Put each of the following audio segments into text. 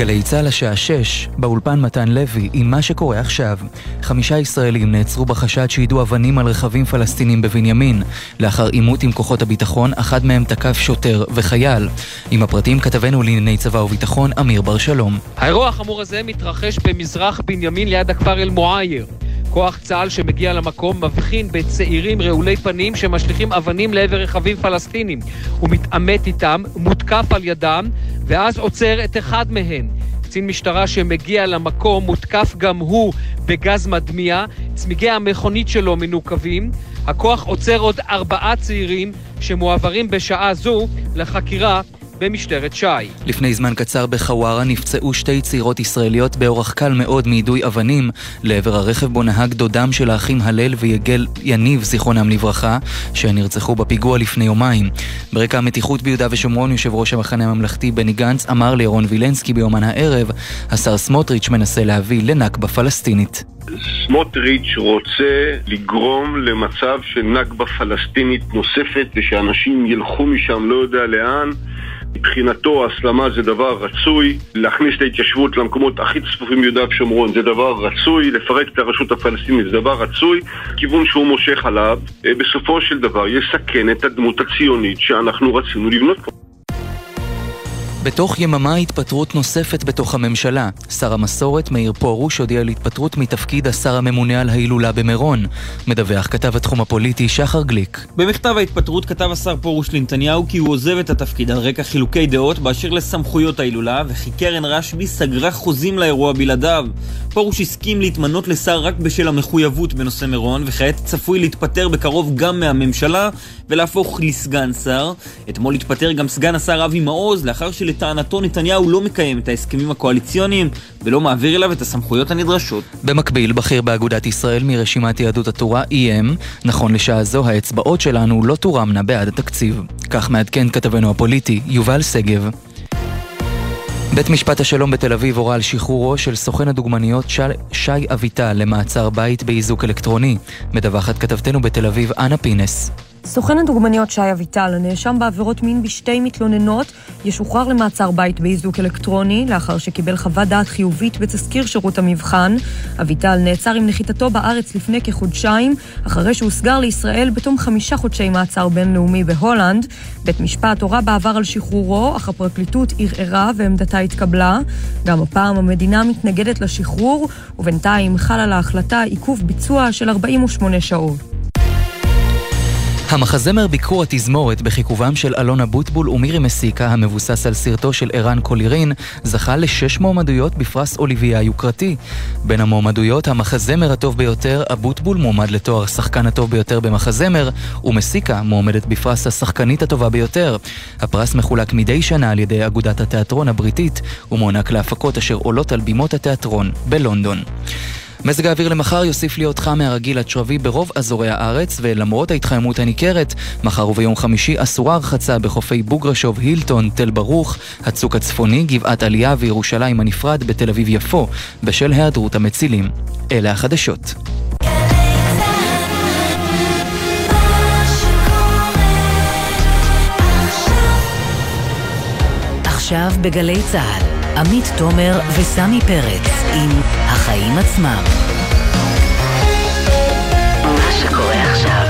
גלי צה"ל השעה 6, באולפן מתן לוי, עם מה שקורה עכשיו. חמישה ישראלים נעצרו בחשד שיידו אבנים על רכבים פלסטינים בבנימין. לאחר עימות עם כוחות הביטחון, אחד מהם תקף שוטר וחייל. עם הפרטים כתבנו לענייני צבא וביטחון, אמיר בר שלום. האירוע החמור הזה מתרחש במזרח בנימין ליד הכפר אל-מועייר. כוח צה"ל שמגיע למקום מבחין בצעירים רעולי פנים שמשליכים אבנים לעבר רכבים פלסטינים. הוא מתעמת איתם, מותקף על ידם, ואז עוצר את אחד מהם. קצין משטרה שמגיע למקום מותקף גם הוא בגז מדמיע, צמיגי המכונית שלו מנוקבים. הכוח עוצר עוד ארבעה צעירים שמועברים בשעה זו לחקירה במשטרת ש"י. לפני זמן קצר בחווארה נפצעו שתי צעירות ישראליות באורח קל מאוד מיידוי אבנים לעבר הרכב בו נהג דודם של האחים הלל ויגל יניב, זיכרונם לברכה, שנרצחו בפיגוע לפני יומיים. ברקע המתיחות ביהודה ושומרון, יושב ראש המחנה הממלכתי בני גנץ אמר לירון וילנסקי ביומן הערב, השר סמוטריץ' מנסה להביא לנכבה פלסטינית. סמוטריץ' רוצה לגרום למצב של נכבה פלסטינית נוספת ושאנשים ילכו משם לא יודע לאן מבחינתו הסלמה זה דבר רצוי, להכניס את ההתיישבות למקומות הכי צפופים ביהודה ושומרון זה דבר רצוי, לפרק את הרשות הפלסטינית זה דבר רצוי, כיוון שהוא מושך עליו, אה, בסופו של דבר יסכן את הדמות הציונית שאנחנו רצינו לבנות פה. בתוך יממה התפטרות נוספת בתוך הממשלה. שר המסורת מאיר פרוש הודיע על התפטרות מתפקיד השר הממונה על ההילולה במירון. מדווח כתב התחום הפוליטי שחר גליק. במכתב ההתפטרות כתב השר פרוש לנתניהו כי הוא עוזב את התפקיד על רקע חילוקי דעות באשר לסמכויות ההילולה וכי קרן רשב"י סגרה חוזים לאירוע בלעדיו. פרוש הסכים להתמנות לשר רק בשל המחויבות בנושא מירון וכעת צפוי להתפטר בקרוב גם מהממשלה ולהפוך לסגן שר. אתמול התפטר גם סגן השר אבי מעוז לאחר של לטענתו נתניהו לא מקיים את ההסכמים הקואליציוניים ולא מעביר אליו את הסמכויות הנדרשות. במקביל, בכיר באגודת ישראל מרשימת יהדות התורה איים, נכון לשעה זו האצבעות שלנו לא תורמנה בעד התקציב. כך מעדכן כתבנו הפוליטי, יובל שגב. בית משפט השלום בתל אביב הורה על שחרורו של סוכן הדוגמניות שי, שי אביטל למעצר בית באיזוק אלקטרוני. מדווחת כתבתנו בתל אביב, אנה פינס. סוכן הדוגמניות שי אביטל, הנאשם בעבירות מין בשתי מתלוננות, ישוחרר למעצר בית באיזוק אלקטרוני, לאחר שקיבל חוות דעת חיובית בתזכיר שירות המבחן. אביטל נעצר עם נחיתתו בארץ לפני כחודשיים, אחרי שהוסגר לישראל בתום חמישה חודשי מעצר בינלאומי בהולנד. בית משפט הורה בעבר על שחרורו, אך הפרקליטות ערערה ועמדתה התקבלה. גם הפעם המדינה מתנגדת לשחרור, ובינתיים חל על ההחלטה עיכוב ביצוע של 48 שעות. המחזמר ביקור התזמורת בחיכובם של אלון אבוטבול ומירי מסיקה, המבוסס על סרטו של ערן קולירין, זכה לשש מועמדויות בפרס אוליביה היוקרתי. בין המועמדויות, המחזמר הטוב ביותר, אבוטבול מועמד לתואר השחקן הטוב ביותר במחזמר, ומסיקה מועמדת בפרס השחקנית הטובה ביותר. הפרס מחולק מדי שנה על ידי אגודת התיאטרון הבריטית, ומוענק להפקות אשר עולות על בימות התיאטרון בלונדון. מזג האוויר למחר יוסיף להיות חם מהרגיל עד שרבי ברוב אזורי הארץ, ולמרות ההתחממות הניכרת, מחר וביום חמישי אסורה הרחצה בחופי בוגרשוב, הילטון, תל ברוך, הצוק הצפוני, גבעת עלייה וירושלים הנפרד בתל אביב יפו, בשל היעדרות המצילים. אלה החדשות. עכשיו בגלי צה"ל עמית תומר וסמי פרץ עם החיים עצמם. מה שקורה עכשיו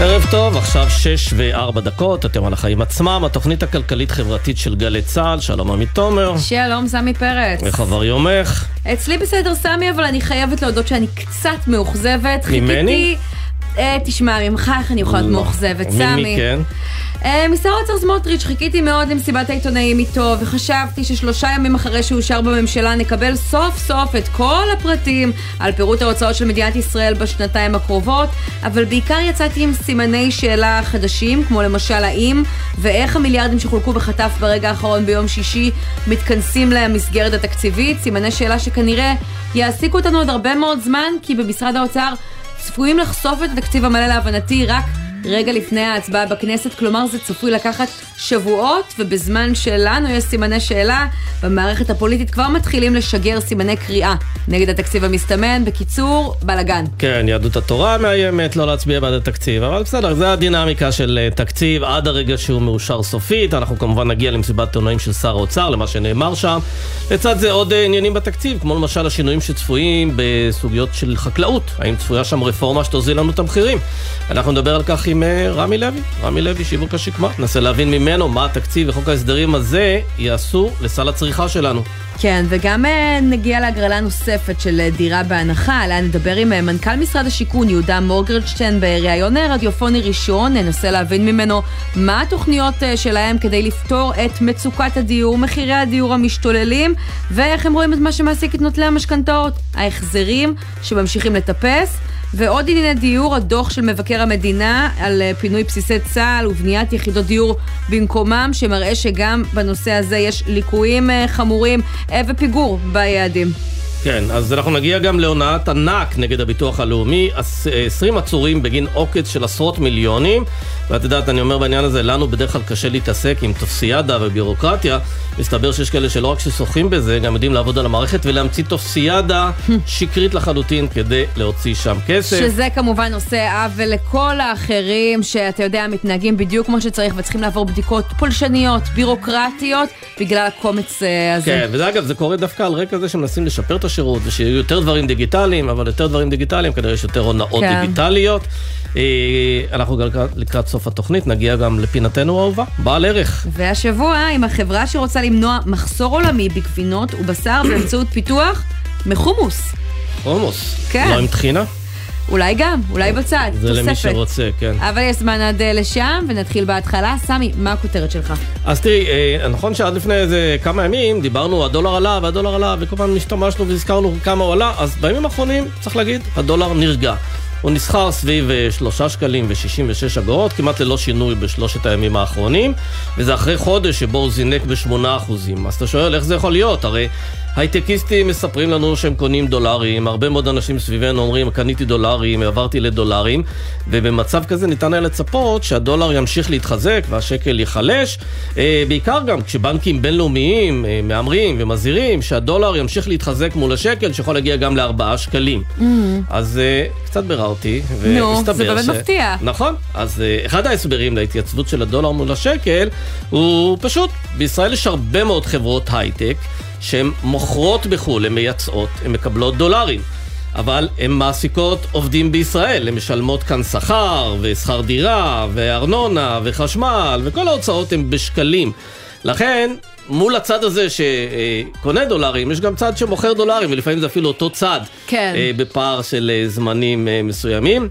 ערב טוב, עכשיו שש וארבע דקות, אתם על החיים עצמם, התוכנית הכלכלית-חברתית של גלי צה"ל, שלום עמית תומר. שלום, סמי פרץ. איך עבר יומך? אצלי בסדר, סמי, אבל אני חייבת להודות שאני קצת מאוכזבת. ממני? חיכיתי... אה, תשמע, ממך איך אני יכולה להיות לא. מאוכזבת, סמי. כן? אה, משר האוצר סמוטריץ', חיכיתי מאוד למסיבת העיתונאים איתו, וחשבתי ששלושה ימים אחרי שאושר בממשלה נקבל סוף סוף את כל הפרטים על פירוט ההוצאות של מדינת ישראל בשנתיים הקרובות, אבל בעיקר יצאתי עם סימני שאלה חדשים, כמו למשל האם ואיך המיליארדים שחולקו בחטף ברגע האחרון ביום שישי מתכנסים למסגרת התקציבית, סימני שאלה שכנראה יעסיקו אותנו עוד הרבה מאוד זמן, כי במשרד האוצר צפויים לחשוף את התקציב המלא להבנתי רק רגע לפני ההצבעה בכנסת, כלומר זה צפוי לקחת שבועות, ובזמן שלנו יש סימני שאלה, במערכת הפוליטית כבר מתחילים לשגר סימני קריאה נגד התקציב המסתמן. בקיצור, בלאגן. כן, יהדות התורה מאיימת לא להצביע בעד התקציב, אבל בסדר, זה הדינמיקה של אה, תקציב עד הרגע שהוא מאושר סופית. אנחנו כמובן נגיע למסיבת עיתונאים של שר האוצר, למה שנאמר שם. לצד זה עוד אה, עניינים בתקציב, כמו למשל השינויים שצפויים בסוגיות של חקלאות. האם צפויה שם רפורמה שתוזיל לנו את המחירים? אנחנו נדבר על כך עם אה, רמי לוי, רמי לוי, שיווק השקמה. ננסה להבין ממנו מה התקציב וחוק ההסדרים הזה יעשו לסל הצריכה שלנו. כן, וגם אה, נגיע להגרלה נוספת של אה, דירה בהנחה, עליה נדבר עם מנכ"ל משרד השיכון יהודה מורגרדשטיין בריאיון רדיופוני ראשון, ננסה להבין ממנו מה התוכניות שלהם כדי לפתור את מצוקת הדיור, מחירי הדיור המשתוללים, ואיך הם רואים את מה שמעסיק את נוטלי המשכנתאות, ההחזרים שממשיכים לטפס. ועוד ענייני דיור, הדוח של מבקר המדינה על אה, פינוי בסיסי צה"ל ובניית יחידות דיור במקומם, שמראה שגם בנושא הזה יש ליקויים אה, חמורים אה, ופיגור ביעדים. כן, אז אנחנו נגיע גם להונאת ענק נגד הביטוח הלאומי, 20 עצורים בגין עוקץ של עשרות מיליונים, ואת יודעת, אני אומר בעניין הזה, לנו בדרך כלל קשה להתעסק עם טופסיאדה וביורוקרטיה, מסתבר שיש כאלה שלא רק ששוחים בזה, גם יודעים לעבוד על המערכת ולהמציא טופסיאדה שקרית לחלוטין כדי להוציא שם כסף. שזה כמובן עושה עוול לכל האחרים, שאתה יודע, מתנהגים בדיוק כמו שצריך וצריכים לעבור בדיקות פולשניות, בירוקרטיות, בגלל הקומץ אה, הזה. כן, וזה אגב, זה קורה דווקא על רקע זה שמנסים לשפר את השירות, ושיהיו יותר דברים דיגיטליים, אבל יותר דברים דיגיטליים, כנראה יש יותר הונאות כן. דיגיטליות. אה, אנחנו גם לקראת סוף התוכנית נגיע גם לפינתנו האהובה, בעל ערך. והשבוע, עם החברה שרוצה למנוע מחסור עולמי בגבינות ובשר באמצעות פיתוח מחומוס. חומוס. כן. לא עם טחינה? אולי גם, אולי בצד, זה תוספת. למי שרוצה, כן. אבל יש זמן עד אה, לשם, ונתחיל בהתחלה. סמי, מה הכותרת שלך? אז תראי, אה, נכון שעד לפני איזה כמה ימים דיברנו, הדולר עלה והדולר עלה, וכל פעם השתמשנו והזכרנו כמה הוא עלה, אז בימים האחרונים, צריך להגיד, הדולר נרגע. הוא נסחר סביב 3 אה, שקלים ו-66 אגורות, כמעט ללא שינוי בשלושת הימים האחרונים, וזה אחרי חודש שבו הוא זינק ב-8%. אז אתה שואל, איך זה יכול להיות? הרי הייטקיסטים מספרים לנו שהם קונים דולרים, הרבה מאוד אנשים סביבנו אומרים, קניתי דולרים, עברתי לדולרים, ובמצב כזה ניתן היה לצפות שהדולר ימשיך להתחזק והשקל ייחלש, אה, בעיקר גם כשבנקים בינלאומיים אה, מהמרים ומזהירים שהדולר ימשיך להתחזק מול השקל, שיכול להגיע גם לארבעה שקלים. Mm-hmm. אז אה, קצת ביררתי, נו, זה באמת ש... מפתיע. נכון, אז אחד ההסברים להתייצבות של הדולר מול השקל הוא פשוט, בישראל יש הרבה מאוד חברות הייטק. שהן מוכרות בחו"ל, הן מייצאות, הן מקבלות דולרים. אבל הן מעסיקות עובדים בישראל, הן משלמות כאן שכר, ושכר דירה, וארנונה, וחשמל, וכל ההוצאות הן בשקלים. לכן, מול הצד הזה שקונה דולרים, יש גם צד שמוכר דולרים, ולפעמים זה אפילו אותו צד. כן. אה, בפער של אה, זמנים אה, מסוימים.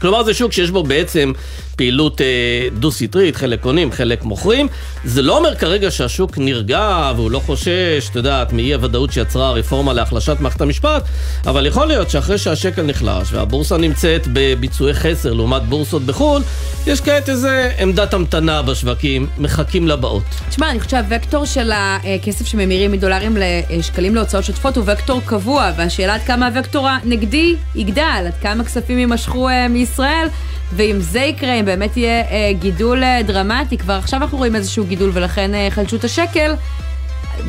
כלומר זה שוק שיש בו בעצם פעילות אה, דו-סטרית, חלק קונים, חלק מוכרים. זה לא אומר כרגע שהשוק נרגע והוא לא חושש, את יודעת, מאי הוודאות שיצרה הרפורמה להחלשת מערכת המשפט, אבל יכול להיות שאחרי שהשקל נחלש והבורסה נמצאת בביצועי חסר לעומת בורסות בחו"ל, יש כעת איזה עמדת המתנה בשווקים, מחכים לבאות. תשמע, אני חושבת שהווקטור של הכסף שממירים מדולרים לשקלים להוצאות שוטפות הוא וקטור קבוע, והשאלה עד כמה הווקטור הנגדי יגדל, עד כמה כספים יימשכו אה, מישראל. ואם זה יקרה, אם באמת יהיה אה, גידול אה, דרמטי, כבר עכשיו אנחנו רואים איזשהו גידול ולכן אה, חלשות השקל,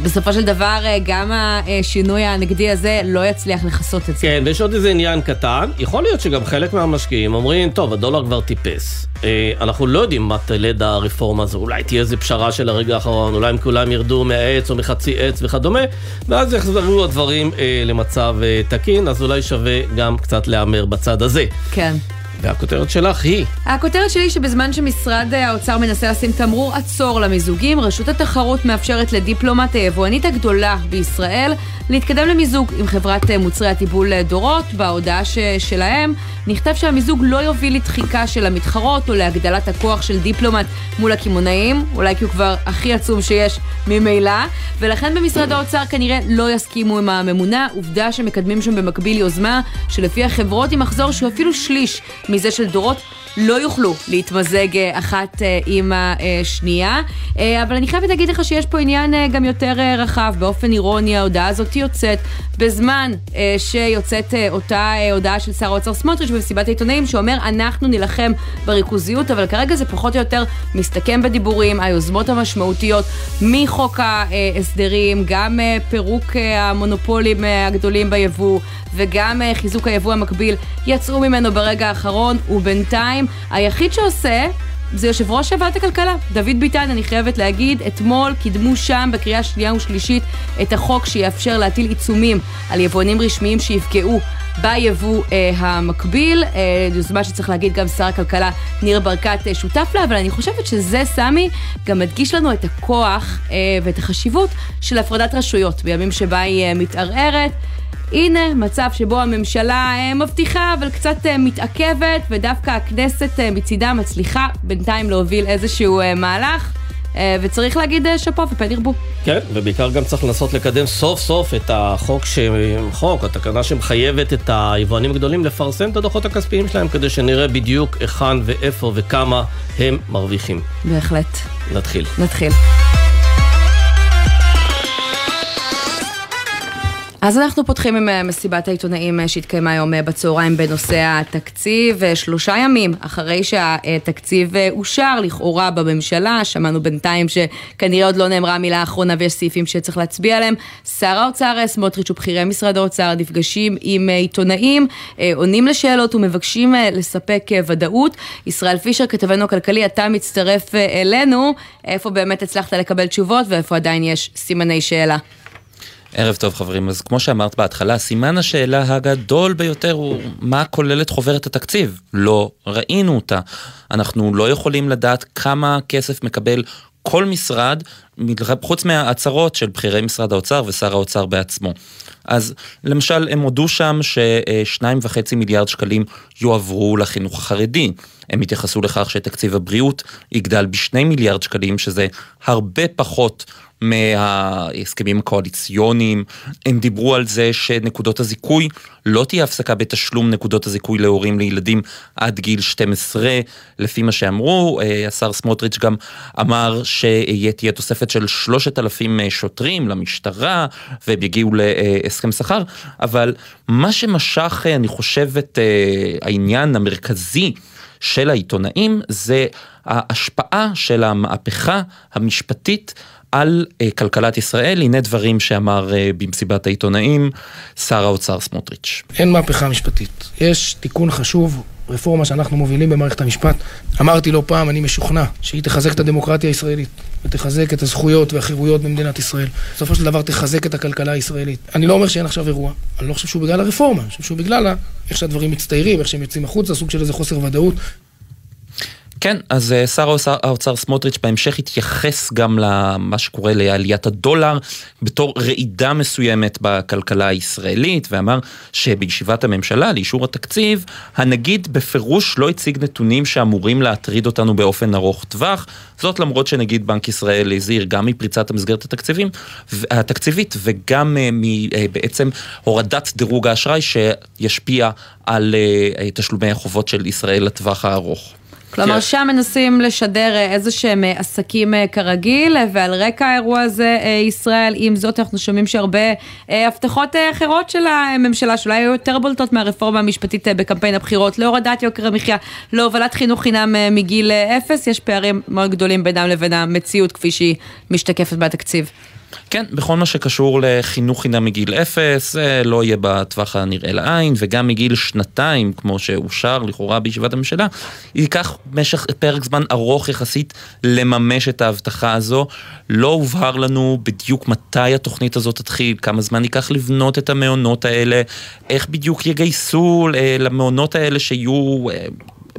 בסופו של דבר אה, גם השינוי הנגדי הזה לא יצליח לכסות את זה. כן, ויש עוד איזה עניין קטן. יכול להיות שגם חלק מהמשקיעים אומרים, טוב, הדולר כבר טיפס. אה, אנחנו לא יודעים מה תלד הרפורמה הזו, אולי תהיה איזה פשרה של הרגע האחרון, אולי הם כולם ירדו מהעץ או מחצי עץ וכדומה, ואז יחזרו הדברים אה, למצב תקין, אז אולי שווה גם קצת להמר בצד הזה. כן. והכותרת שלך היא? הכותרת שלי שבזמן שמשרד האוצר מנסה לשים תמרור עצור למיזוגים, רשות התחרות מאפשרת לדיפלומט היבואנית הגדולה בישראל להתקדם למיזוג עם חברת מוצרי הטיפול דורות. בהודעה ש- שלהם נכתב שהמיזוג לא יוביל לדחיקה של המתחרות או להגדלת הכוח של דיפלומט מול הקמעונאים, אולי כי הוא כבר הכי עצום שיש ממילא, ולכן במשרד האוצר כנראה לא יסכימו עם הממונה, עובדה שמקדמים שם במקביל יוזמה שלפי החברות עם מחזור שהוא אפילו שליש מזה של דורות לא יוכלו להתמזג אחת עם השנייה. אבל אני חייבת להגיד לך שיש פה עניין גם יותר רחב. באופן אירוני ההודעה הזאת יוצאת בזמן שיוצאת אותה הודעה של שר האוצר סמוטריץ' במסיבת העיתונאים, שאומר אנחנו נילחם בריכוזיות, אבל כרגע זה פחות או יותר מסתכם בדיבורים, היוזמות המשמעותיות מחוק ההסדרים, גם פירוק המונופולים הגדולים ביבוא וגם חיזוק היבוא המקביל יצאו ממנו ברגע האחרון, ובינתיים היחיד שעושה זה יושב ראש ועדת הכלכלה, דוד ביטן, אני חייבת להגיד, אתמול קידמו שם בקריאה שנייה ושלישית את החוק שיאפשר להטיל עיצומים על יבואנים רשמיים שיפגעו ביבוא אה, המקביל, אה, יוזמה שצריך להגיד גם שר הכלכלה ניר ברקת אה, שותף לה, אבל אני חושבת שזה, סמי, גם מדגיש לנו את הכוח אה, ואת החשיבות של הפרדת רשויות בימים שבה היא אה, מתערערת. הנה מצב שבו הממשלה אה, מבטיחה אבל קצת אה, מתעכבת ודווקא הכנסת אה, מצידה מצליחה בינתיים להוביל איזשהו מהלך. וצריך להגיד שאפו ופן ירבו. כן, ובעיקר גם צריך לנסות לקדם סוף סוף את החוק, ש... חוק, התקנה שמחייבת את היבואנים הגדולים לפרסם את הדוחות הכספיים שלהם, כדי שנראה בדיוק היכן ואיפה וכמה הם מרוויחים. בהחלט. נתחיל. נתחיל. אז אנחנו פותחים עם אה, מסיבת העיתונאים אה, שהתקיימה היום אה, בצהריים בנושא התקציב. שלושה ימים אחרי שהתקציב אושר לכאורה בממשלה, שמענו בינתיים שכנראה עוד לא נאמרה המילה האחרונה ויש סעיפים שצריך להצביע עליהם. שר האוצר סמוטריץ' ובכירי משרד האוצר נפגשים עם עיתונאים, עונים לשאלות ומבקשים לספק ודאות. ישראל פישר, כתבנו הכלכלי, אתה מצטרף אלינו. איפה באמת הצלחת לקבל תשובות ואיפה עדיין יש סימני שאלה? ערב טוב חברים, אז כמו שאמרת בהתחלה, סימן השאלה הגדול ביותר הוא מה כוללת חוברת התקציב. לא ראינו אותה. אנחנו לא יכולים לדעת כמה כסף מקבל כל משרד, חוץ מההצהרות של בכירי משרד האוצר ושר האוצר בעצמו. אז למשל, הם הודו שם ששניים וחצי מיליארד שקלים יועברו לחינוך החרדי. הם התייחסו לכך שתקציב הבריאות יגדל בשני מיליארד שקלים, שזה הרבה פחות מההסכמים הקואליציוניים, הם דיברו על זה שנקודות הזיכוי, לא תהיה הפסקה בתשלום נקודות הזיכוי להורים לילדים עד גיל 12, לפי מה שאמרו, אה, השר סמוטריץ' גם אמר שתהיה תוספת של 3,000 אה, שוטרים למשטרה, והם יגיעו להסכם שכר, אבל מה שמשך, אה, אני חושב, את העניין המרכזי, של העיתונאים זה ההשפעה של המהפכה המשפטית על uh, כלכלת ישראל, הנה דברים שאמר uh, במסיבת העיתונאים שר האוצר סמוטריץ'. אין מהפכה משפטית, יש תיקון חשוב, רפורמה שאנחנו מובילים במערכת המשפט. אמרתי לא פעם, אני משוכנע שהיא תחזק את הדמוקרטיה הישראלית ותחזק את הזכויות והחירויות במדינת ישראל. בסופו של דבר תחזק את הכלכלה הישראלית. אני לא אומר שאין עכשיו אירוע, אני לא חושב שהוא בגלל הרפורמה, אני חושב שהוא בגלל איך שהדברים מצטיירים, איך שהם יוצאים החוצה, סוג של איזה חוסר ודאות. כן, אז אה, שר האוצר סמוטריץ' בהמשך התייחס גם למה שקורה לעליית הדולר בתור רעידה מסוימת בכלכלה הישראלית, ואמר שבישיבת הממשלה לאישור התקציב, הנגיד בפירוש לא הציג נתונים שאמורים להטריד אותנו באופן ארוך טווח, זאת למרות שנגיד בנק ישראל הזהיר גם מפריצת המסגרת התקציבים, התקציבית וגם אה, אה, הורדת דירוג האשראי שישפיע על תשלומי החובות של ישראל לטווח הארוך. כלומר, כן. שם מנסים לשדר אה, איזה שהם אה, עסקים אה, כרגיל, ועל רקע האירוע הזה, ישראל, עם זאת, אנחנו שומעים שהרבה הבטחות אחרות של הממשלה, שאולי היו יותר בולטות מהרפורמה המשפטית בקמפיין הבחירות, להורדת יוקר המחיה, להובלת חינוך חינם מגיל אפס, יש פערים מאוד גדולים בינם לבין המציאות כפי שהיא משתקפת בתקציב. כן, בכל מה שקשור לחינוך חינם מגיל אפס, זה לא יהיה בטווח הנראה לעין, וגם מגיל שנתיים, כמו שאושר לכאורה בישיבת הממשלה, ייקח משך פרק זמן ארוך יחסית לממש את ההבטחה הזו. לא הובהר לנו בדיוק מתי התוכנית הזאת תתחיל, כמה זמן ייקח לבנות את המעונות האלה, איך בדיוק יגייסו אה, למעונות האלה שיהיו...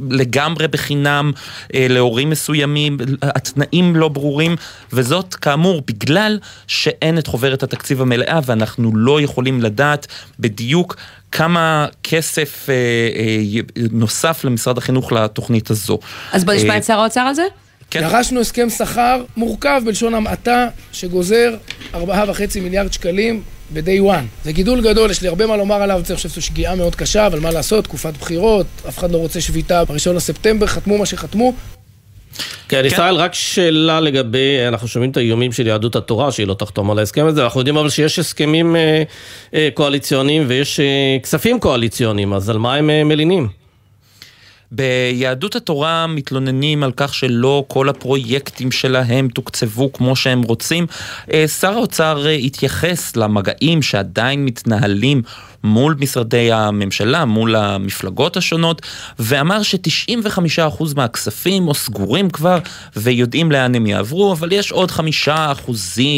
אה, לגמרי בחינם אה, להורים מסוימים, התנאים לא ברורים, וזאת כאמור בגלל שאין את חוברת התקציב המלאה ואנחנו לא יכולים לדעת בדיוק כמה כסף אה, אה, נוסף למשרד החינוך לתוכנית הזו. אז בוא נשמע את שר האוצר על זה. כן. דרשנו הסכם שכר מורכב בלשון המעטה, שגוזר 4.5 מיליארד שקלים ב-day one. זה גידול גדול, יש לי הרבה מה לומר עליו, אני חושב שזו שגיאה מאוד קשה, אבל מה לעשות, תקופת בחירות, אף אחד לא רוצה שביתה ב-1 לספטמבר, חתמו מה שחתמו. כן, ישראל, רק שאלה לגבי, אנחנו שומעים את האיומים של יהדות התורה, שהיא לא תחתום על ההסכם הזה, אנחנו יודעים אבל שיש הסכמים אה, אה, קואליציוניים ויש אה, כספים קואליציוניים, אז על מה הם מלינים? ביהדות התורה מתלוננים על כך שלא כל הפרויקטים שלהם תוקצבו כמו שהם רוצים. אה, שר האוצר אה, התייחס למגעים שעדיין מתנהלים מול משרדי הממשלה, מול המפלגות השונות, ואמר ש-95% מהכספים או סגורים כבר ויודעים לאן הם יעברו, אבל יש עוד 5%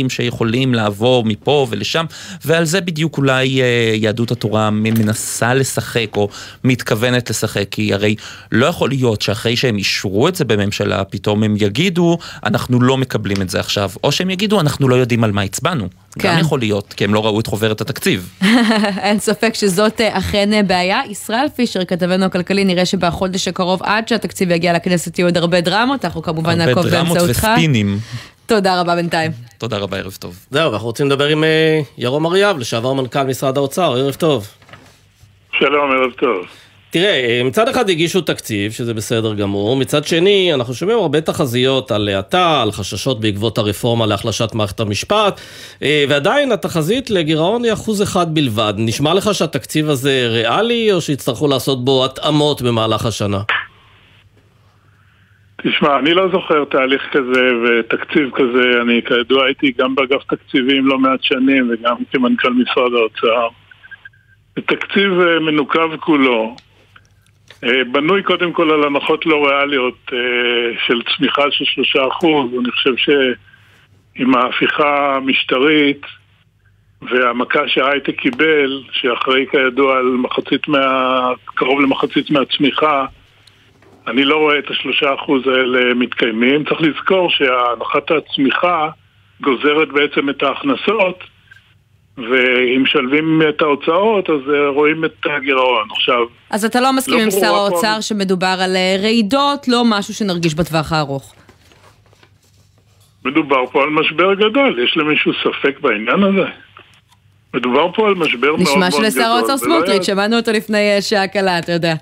שיכולים לעבור מפה ולשם, ועל זה בדיוק אולי אה, יהדות התורה מנסה לשחק או מתכוונת לשחק, כי הרי לא יכול להיות שאחרי שהם אישרו את זה בממשלה, פתאום הם יגידו, אנחנו לא מקבלים את זה עכשיו, או שהם יגידו, אנחנו לא יודעים על מה הצבענו. כן. גם יכול להיות, כי הם לא ראו את חוברת התקציב. אין ספק שזאת אה, אכן אה, בעיה. ישראל פישר, כתבנו הכלכלי, נראה שבחודש הקרוב, עד שהתקציב יגיע לכנסת, יהיו עוד הרבה דרמות, אנחנו כמובן נעקוב באמצעותך. הרבה דרמות וספינים. תודה רבה בינתיים. תודה רבה, ערב טוב. זהו, אנחנו רוצים לדבר עם אה, ירום אריאב, לשעבר מנכ"ל משרד האוצר, ערב טוב. שלום, ערב טוב. תראה, מצד אחד הגישו תקציב, שזה בסדר גמור, מצד שני, אנחנו שומעים הרבה תחזיות על האטה, על חששות בעקבות הרפורמה להחלשת מערכת המשפט, אה, ועדיין התחזית לגירעון היא אחוז אחד בלבד. נשמע לך שהתקציב הזה ריאלי, או שיצטרכו לעשות בו התאמות במהלך השנה? תשמע, אני לא זוכר תהליך כזה ותקציב כזה, אני כידוע הייתי גם באגף תקציבים לא מעט שנים וגם כמנכ"ל משרד האוצר. תקציב אה, מנוקב כולו, אה, בנוי קודם כל על הנחות לא ריאליות אה, של צמיחה של שלושה אחוז, אני חושב שעם ההפיכה המשטרית והמכה שההייטק קיבל, שאחראי כידוע על מחצית מה... קרוב למחצית מהצמיחה, אני לא רואה את השלושה אחוז האלה מתקיימים. צריך לזכור שהנחת הצמיחה גוזרת בעצם את ההכנסות ואם משלבים את ההוצאות, אז אה, רואים את הגירעון. עכשיו... אז אתה לא מסכים לא עם שר האוצר פה... שמדובר על אה, רעידות, לא משהו שנרגיש בטווח הארוך. מדובר פה על משבר גדול, יש למישהו ספק בעניין הזה? מדובר פה על משבר מאוד מאוד גדול. נשמע שלשר האוצר סמוטריץ', שמענו אותו לפני אה, שעה קלה, אתה יודע.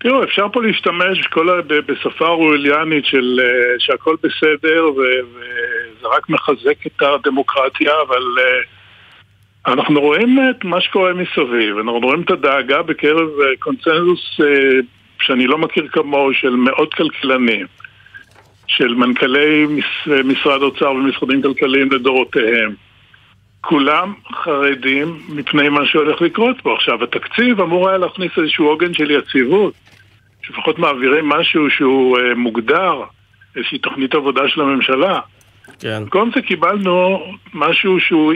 תראו, אפשר פה להשתמש כל, בשפה אורווליאנית של שהכל בסדר ו, וזה רק מחזק את הדמוקרטיה, אבל uh, אנחנו רואים את מה שקורה מסביב, אנחנו רואים את הדאגה בקרב uh, קונצנזוס שאני לא מכיר כמוהו של מאות כלכלנים, של מנכ"לי מש, משרד אוצר ומשרדים כלכליים לדורותיהם. כולם חרדים מפני מה שהולך לקרות פה. עכשיו, התקציב אמור היה להכניס איזשהו עוגן של יציבות, שלפחות מעבירים משהו שהוא uh, מוגדר, איזושהי תוכנית עבודה של הממשלה. כן. במקום זה קיבלנו משהו שהוא,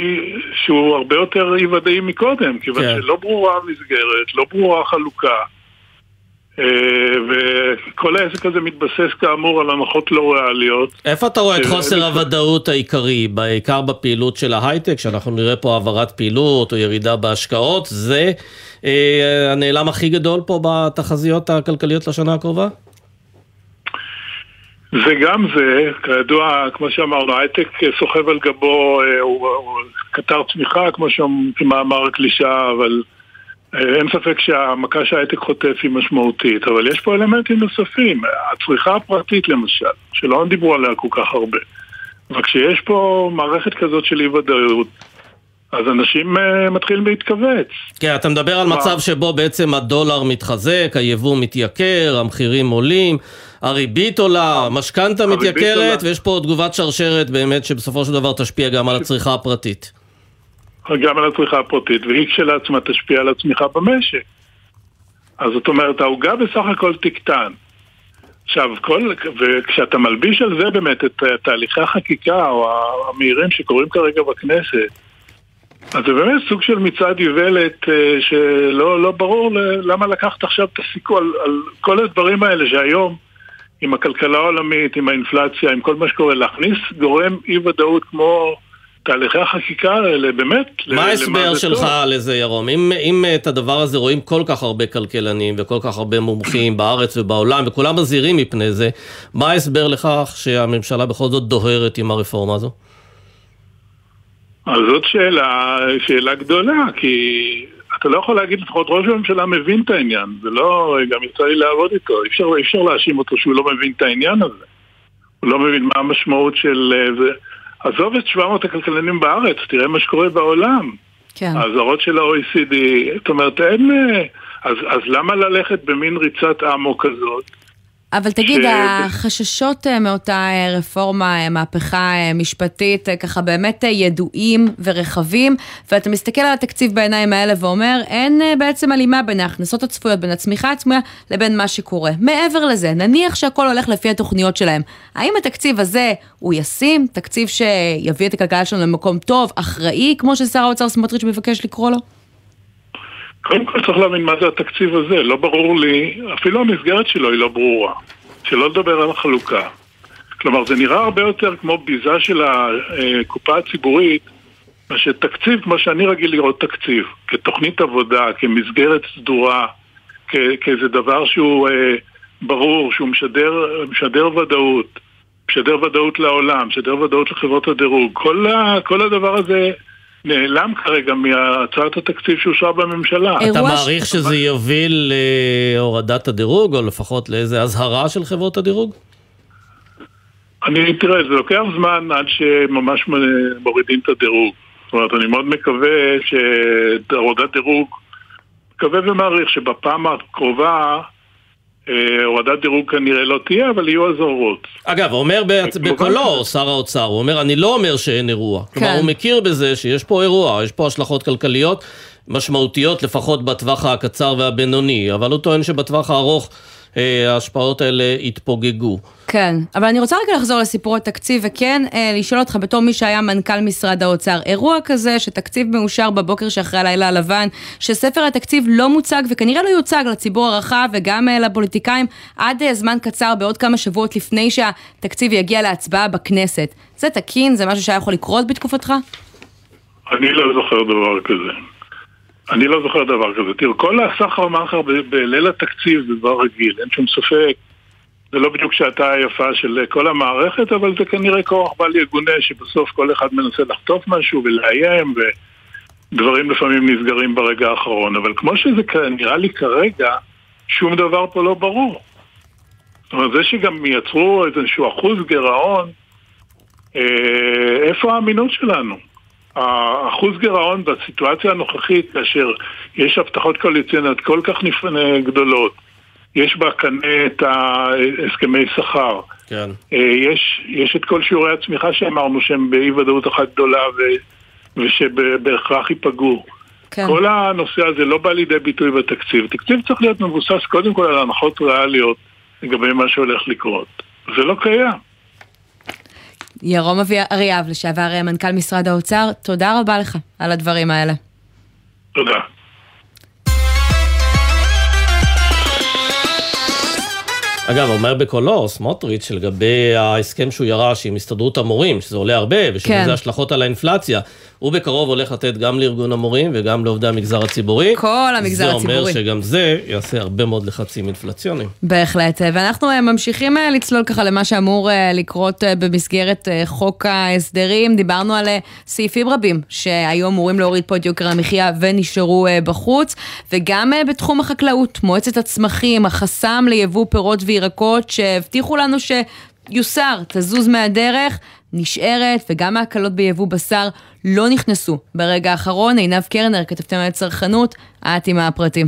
שהוא הרבה יותר אי ודאי מקודם, כיוון כן. שלא ברורה המסגרת, לא ברורה החלוקה. אה, וכל העסק הזה מתבסס כאמור על הנחות לא ריאליות. איפה אתה רואה את חוסר הוודאות העיקרי, בעיקר בפעילות של ההייטק, שאנחנו נראה פה העברת פעילות או ירידה בהשקעות, זה אה, הנעלם הכי גדול פה בתחזיות הכלכליות לשנה הקרובה? וגם זה, כידוע, כמו שאמרנו, הייטק סוחב על גבו, אה, הוא, הוא קטר צמיחה, כמו כמאמר הקלישה, אבל אה, אין ספק שהמכה שההייטק חוטף היא משמעותית, אבל יש פה אלמנטים נוספים. הצריכה הפרטית למשל, שלא דיברו עליה כל כך הרבה. אבל כשיש פה מערכת כזאת של אי ודאות, אז אנשים uh, מתחילים להתכווץ. כן, אתה מדבר על מצב שבו בעצם הדולר מתחזק, היבוא מתייקר, המחירים עולים. הריבית עולה, המשכנתה מתייקרת, ויש פה תגובת שרשרת באמת שבסופו של דבר תשפיע גם על הצריכה הפרטית. גם על הצריכה הפרטית, והיא כשלעצמה תשפיע על הצמיחה במשק. אז זאת אומרת, העוגה בסך הכל תקטן. עכשיו, כל, וכשאתה מלביש על זה באמת את תהליכי החקיקה או המהירים שקורים כרגע בכנסת, אז זה באמת סוג של מצעד איוולת אה, שלא לא ברור למה לקחת עכשיו את הסיכוי על, על כל הדברים האלה שהיום עם הכלכלה העולמית, עם האינפלציה, עם כל מה שקורה, להכניס גורם אי ודאות כמו תהליכי החקיקה האלה, באמת, מה ההסבר שלך טוב. לזה, ירום? אם, אם את הדבר הזה רואים כל כך הרבה כלכלנים וכל כך הרבה מומחים בארץ ובעולם, וכולם מזהירים מפני זה, מה ההסבר לכך שהממשלה בכל זאת דוהרת עם הרפורמה הזו? אז זאת שאלה, שאלה גדולה, כי אתה לא יכול להגיד, לפחות ראש הממשלה מבין את העניין, זה לא, גם יצא לי לעבוד איתו, אי אפשר, אפשר להאשים אותו שהוא לא מבין את העניין הזה. הוא לא מבין מה המשמעות של אה, זה. עזוב את 700 הכלכלנים בארץ, תראה מה שקורה בעולם. כן. האזהרות של ה-OECD, זאת אומרת, אין... אה, אז, אז למה ללכת במין ריצת אמו כזאת? אבל תגיד, ש- החששות אה, מאותה אה, רפורמה, אה, מהפכה משפטית, ככה באמת ידועים ורחבים, ואתה מסתכל על התקציב בעיניים האלה ואומר, אין בעצם הלימה בין ההכנסות הצפויות, בין הצמיחה הצפויה לבין מה שקורה. מעבר לזה, נניח שהכל הולך לפי התוכניות שלהם, האם התקציב הזה הוא ישים, תקציב שיביא את הכלכלה שלנו למקום טוב, אחראי, כמו ששר האוצר סמוטריץ' מבקש לקרוא לו? קודם כל צריך להבין מה זה התקציב הזה, לא ברור לי, אפילו המסגרת שלו היא לא ברורה. שלא לדבר על החלוקה. כלומר, זה נראה הרבה יותר כמו ביזה של הקופה הציבורית, מאשר תקציב כמו שאני רגיל לראות תקציב, כתוכנית עבודה, כמסגרת סדורה, כאיזה דבר שהוא אה, ברור, שהוא משדר, משדר ודאות, משדר ודאות לעולם, משדר ודאות לחברות הדירוג. כל, ה, כל הדבר הזה נעלם כרגע מהצעת התקציב שאושרה בממשלה. אתה מעריך שזה יוביל להורדת הדירוג, או לפחות לאיזה אזהרה של חברות הדירוג? אני, תראה, זה לוקח זמן עד שממש מורידים את הדירוג. זאת אומרת, אני מאוד מקווה שהורדת דירוג, מקווה ומעריך שבפעם הקרובה הורדת דירוג כנראה לא תהיה, אבל יהיו אזהרות. אגב, אומר בקולו שר האוצר, הוא אומר, אני לא אומר שאין אירוע. כלומר, כן. הוא מכיר בזה שיש פה אירוע, יש פה השלכות כלכליות משמעותיות לפחות בטווח הקצר והבינוני, אבל הוא טוען שבטווח הארוך אה, ההשפעות האלה יתפוגגו. כן, אבל אני רוצה רגע לחזור לסיפור התקציב, וכן אה, לשאול אותך בתור מי שהיה מנכ"ל משרד האוצר, אירוע כזה שתקציב מאושר בבוקר שאחרי הלילה הלבן, שספר התקציב לא מוצג וכנראה לא יוצג לציבור הרחב וגם אה, לפוליטיקאים עד אה, זמן קצר, בעוד כמה שבועות לפני שהתקציב יגיע להצבעה בכנסת. זה תקין? זה משהו שהיה יכול לקרות בתקופתך? אני לא זוכר דבר כזה. אני לא זוכר דבר כזה. תראו, כל הסחר מאחר בליל התקציב זה דבר רגיל, אין שום ספק. זה לא בדיוק שעתה היפה של כל המערכת, אבל זה כנראה כוח בל יגונה שבסוף כל אחד מנסה לחטוף משהו ולאיים, ודברים לפעמים נסגרים ברגע האחרון. אבל כמו שזה נראה לי כרגע, שום דבר פה לא ברור. זאת אומרת, זה שגם יצרו איזשהו אחוז גירעון, אה, איפה האמינות שלנו? האחוז גירעון בסיטואציה הנוכחית, כאשר יש הבטחות קואליציוניות כל כך נפ- גדולות, יש בקנה את הסכמי שכר, כן. אה, יש, יש את כל שיעורי הצמיחה שאמרנו שהם באי ודאות אחת גדולה ו, ושבהכרח ייפגעו. כן. כל הנושא הזה לא בא לידי ביטוי בתקציב. תקציב צריך להיות מבוסס קודם כל על הנחות ריאליות לגבי מה שהולך לקרות. זה לא קיים. ירום אבי אריאב, לשעבר אה, מנכ"ל משרד האוצר, תודה רבה לך על הדברים האלה. תודה. אגב, אומר בקולו סמוטריץ' שלגבי ההסכם שהוא ירש עם הסתדרות המורים, שזה עולה הרבה, ושל כן. השלכות על האינפלציה, הוא בקרוב הולך לתת גם לארגון המורים וגם לעובדי המגזר הציבורי. כל המגזר זה אומר הציבורי. שגם זה יעשה הרבה מאוד לחצים אינפלציוניים. בהחלט, ואנחנו אה, ממשיכים אה, לצלול ככה למה שאמור אה, לקרות במסגרת חוק ההסדרים. דיברנו על סעיפים רבים שהיו אמורים להוריד פה את יוקר המחיה ונשארו בחוץ, וגם בתחום החקלאות, מועצת הצמחים, החסם ליבוא פירות וירקות שהבטיחו לנו שיוסר, תזוז מהדרך. נשארת, וגם ההקלות ביבוא בשר לא נכנסו ברגע האחרון. עינב קרנר, כתבתם על צרכנות, את עם הפרטים.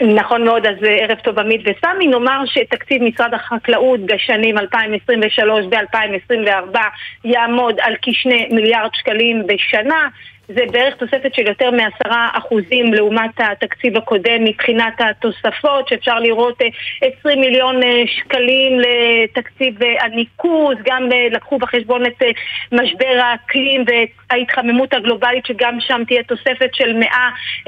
נכון מאוד, אז אה, ערב טוב עמית וסמי. נאמר שתקציב משרד החקלאות בשנים 2023 ו-2024 יעמוד על כשני מיליארד שקלים בשנה. זה בערך תוספת של יותר מעשרה אחוזים לעומת התקציב הקודם מבחינת התוספות, שאפשר לראות אה, 20 מיליון אה, שקלים לתקציב אה, הניקוז, גם אה, לקחו בחשבון את אה, משבר האקלים וההתחממות הגלובלית, שגם שם תהיה תוספת של 100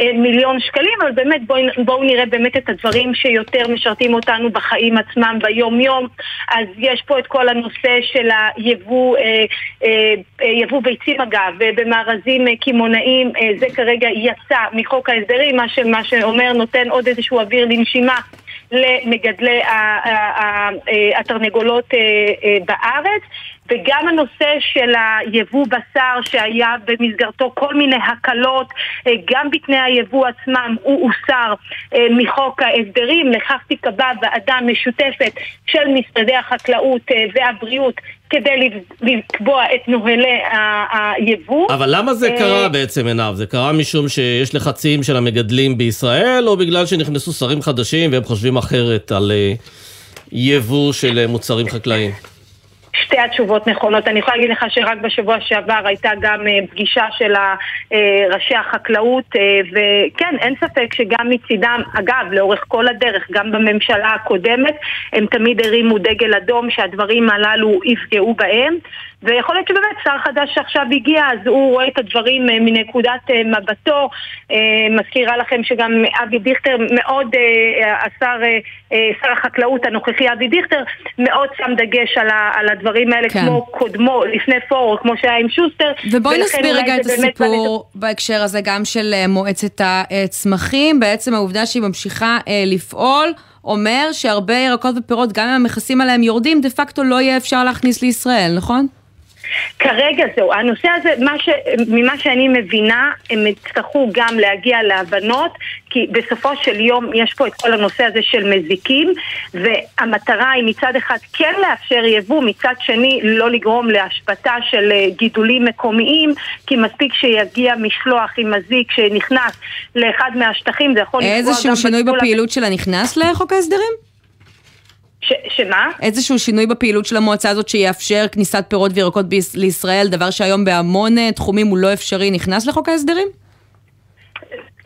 אה, מיליון שקלים, אבל באמת בואו בוא נראה באמת את הדברים שיותר משרתים אותנו בחיים עצמם ביום-יום. אז יש פה את כל הנושא של היבוא, אה, אה, אה, יבוא ביצים אגב, במארזים אה, קמעונאים, אה, זה כרגע יצא מחוק ההסדרים, מה, ש, מה שאומר נותן עוד איזשהו אוויר לנשימה. למגדלי אה, התרנגולות אה, בארץ וגם הנושא של היבוא בשר שהיה במסגרתו כל מיני הקלות, אה, גם בתנאי היבוא עצמם, הוא הוסר אה, מחוק ההסדרים. לכך תיקבע ועדה משותפת של משרדי החקלאות אה, והבריאות כדי לקבוע את נוהלי היבוא. אבל למה זה קרה בעצם, עינב? זה קרה משום שיש לחצים של המגדלים בישראל, או בגלל שנכנסו שרים חדשים והם חושבים אחרת על יבוא של מוצרים חקלאיים? שתי התשובות נכונות. אני יכולה להגיד לך שרק בשבוע שעבר הייתה גם אה, פגישה של אה, ראשי החקלאות, אה, וכן, אין ספק שגם מצידם, אגב, לאורך כל הדרך, גם בממשלה הקודמת, הם תמיד הרימו דגל אדום שהדברים הללו יפגעו בהם. ויכול להיות שבאמת שר חדש שעכשיו הגיע, אז הוא רואה את הדברים אה, מנקודת אה, מבטו. אה, מזכירה לכם שגם אבי דיכטר מאוד, השר, שר החקלאות הנוכחי אבי דיכטר, מאוד שם דגש על, על הדברים האלה, כן. כמו קודמו, לפני פורר, כמו שהיה עם שוסטר. ובואי נסביר רגע את הסיפור באמת... בהקשר הזה גם של מועצת הצמחים, בעצם העובדה שהיא ממשיכה לפעול. אומר שהרבה ירקות ופירות, גם אם המכסים עליהם יורדים, דה פקטו לא יהיה אפשר להכניס לישראל, נכון? כרגע זהו, הנושא הזה, ש, ממה שאני מבינה, הם יצטרכו גם להגיע להבנות, כי בסופו של יום יש פה את כל הנושא הזה של מזיקים, והמטרה היא מצד אחד כן לאפשר יבוא, מצד שני לא לגרום להשבתה של אה, גידולים מקומיים, כי מספיק שיגיע משלוח עם מזיק שנכנס לאחד מהשטחים, זה יכול לפגוע גם... איזשהו שינוי בפעילות של הנכנס לחוק ההסדרים? ש, שמה? איזשהו שינוי בפעילות של המועצה הזאת שיאפשר כניסת פירות וירקות ביש, לישראל, דבר שהיום בהמון אה, תחומים הוא לא אפשרי, נכנס לחוק ההסדרים?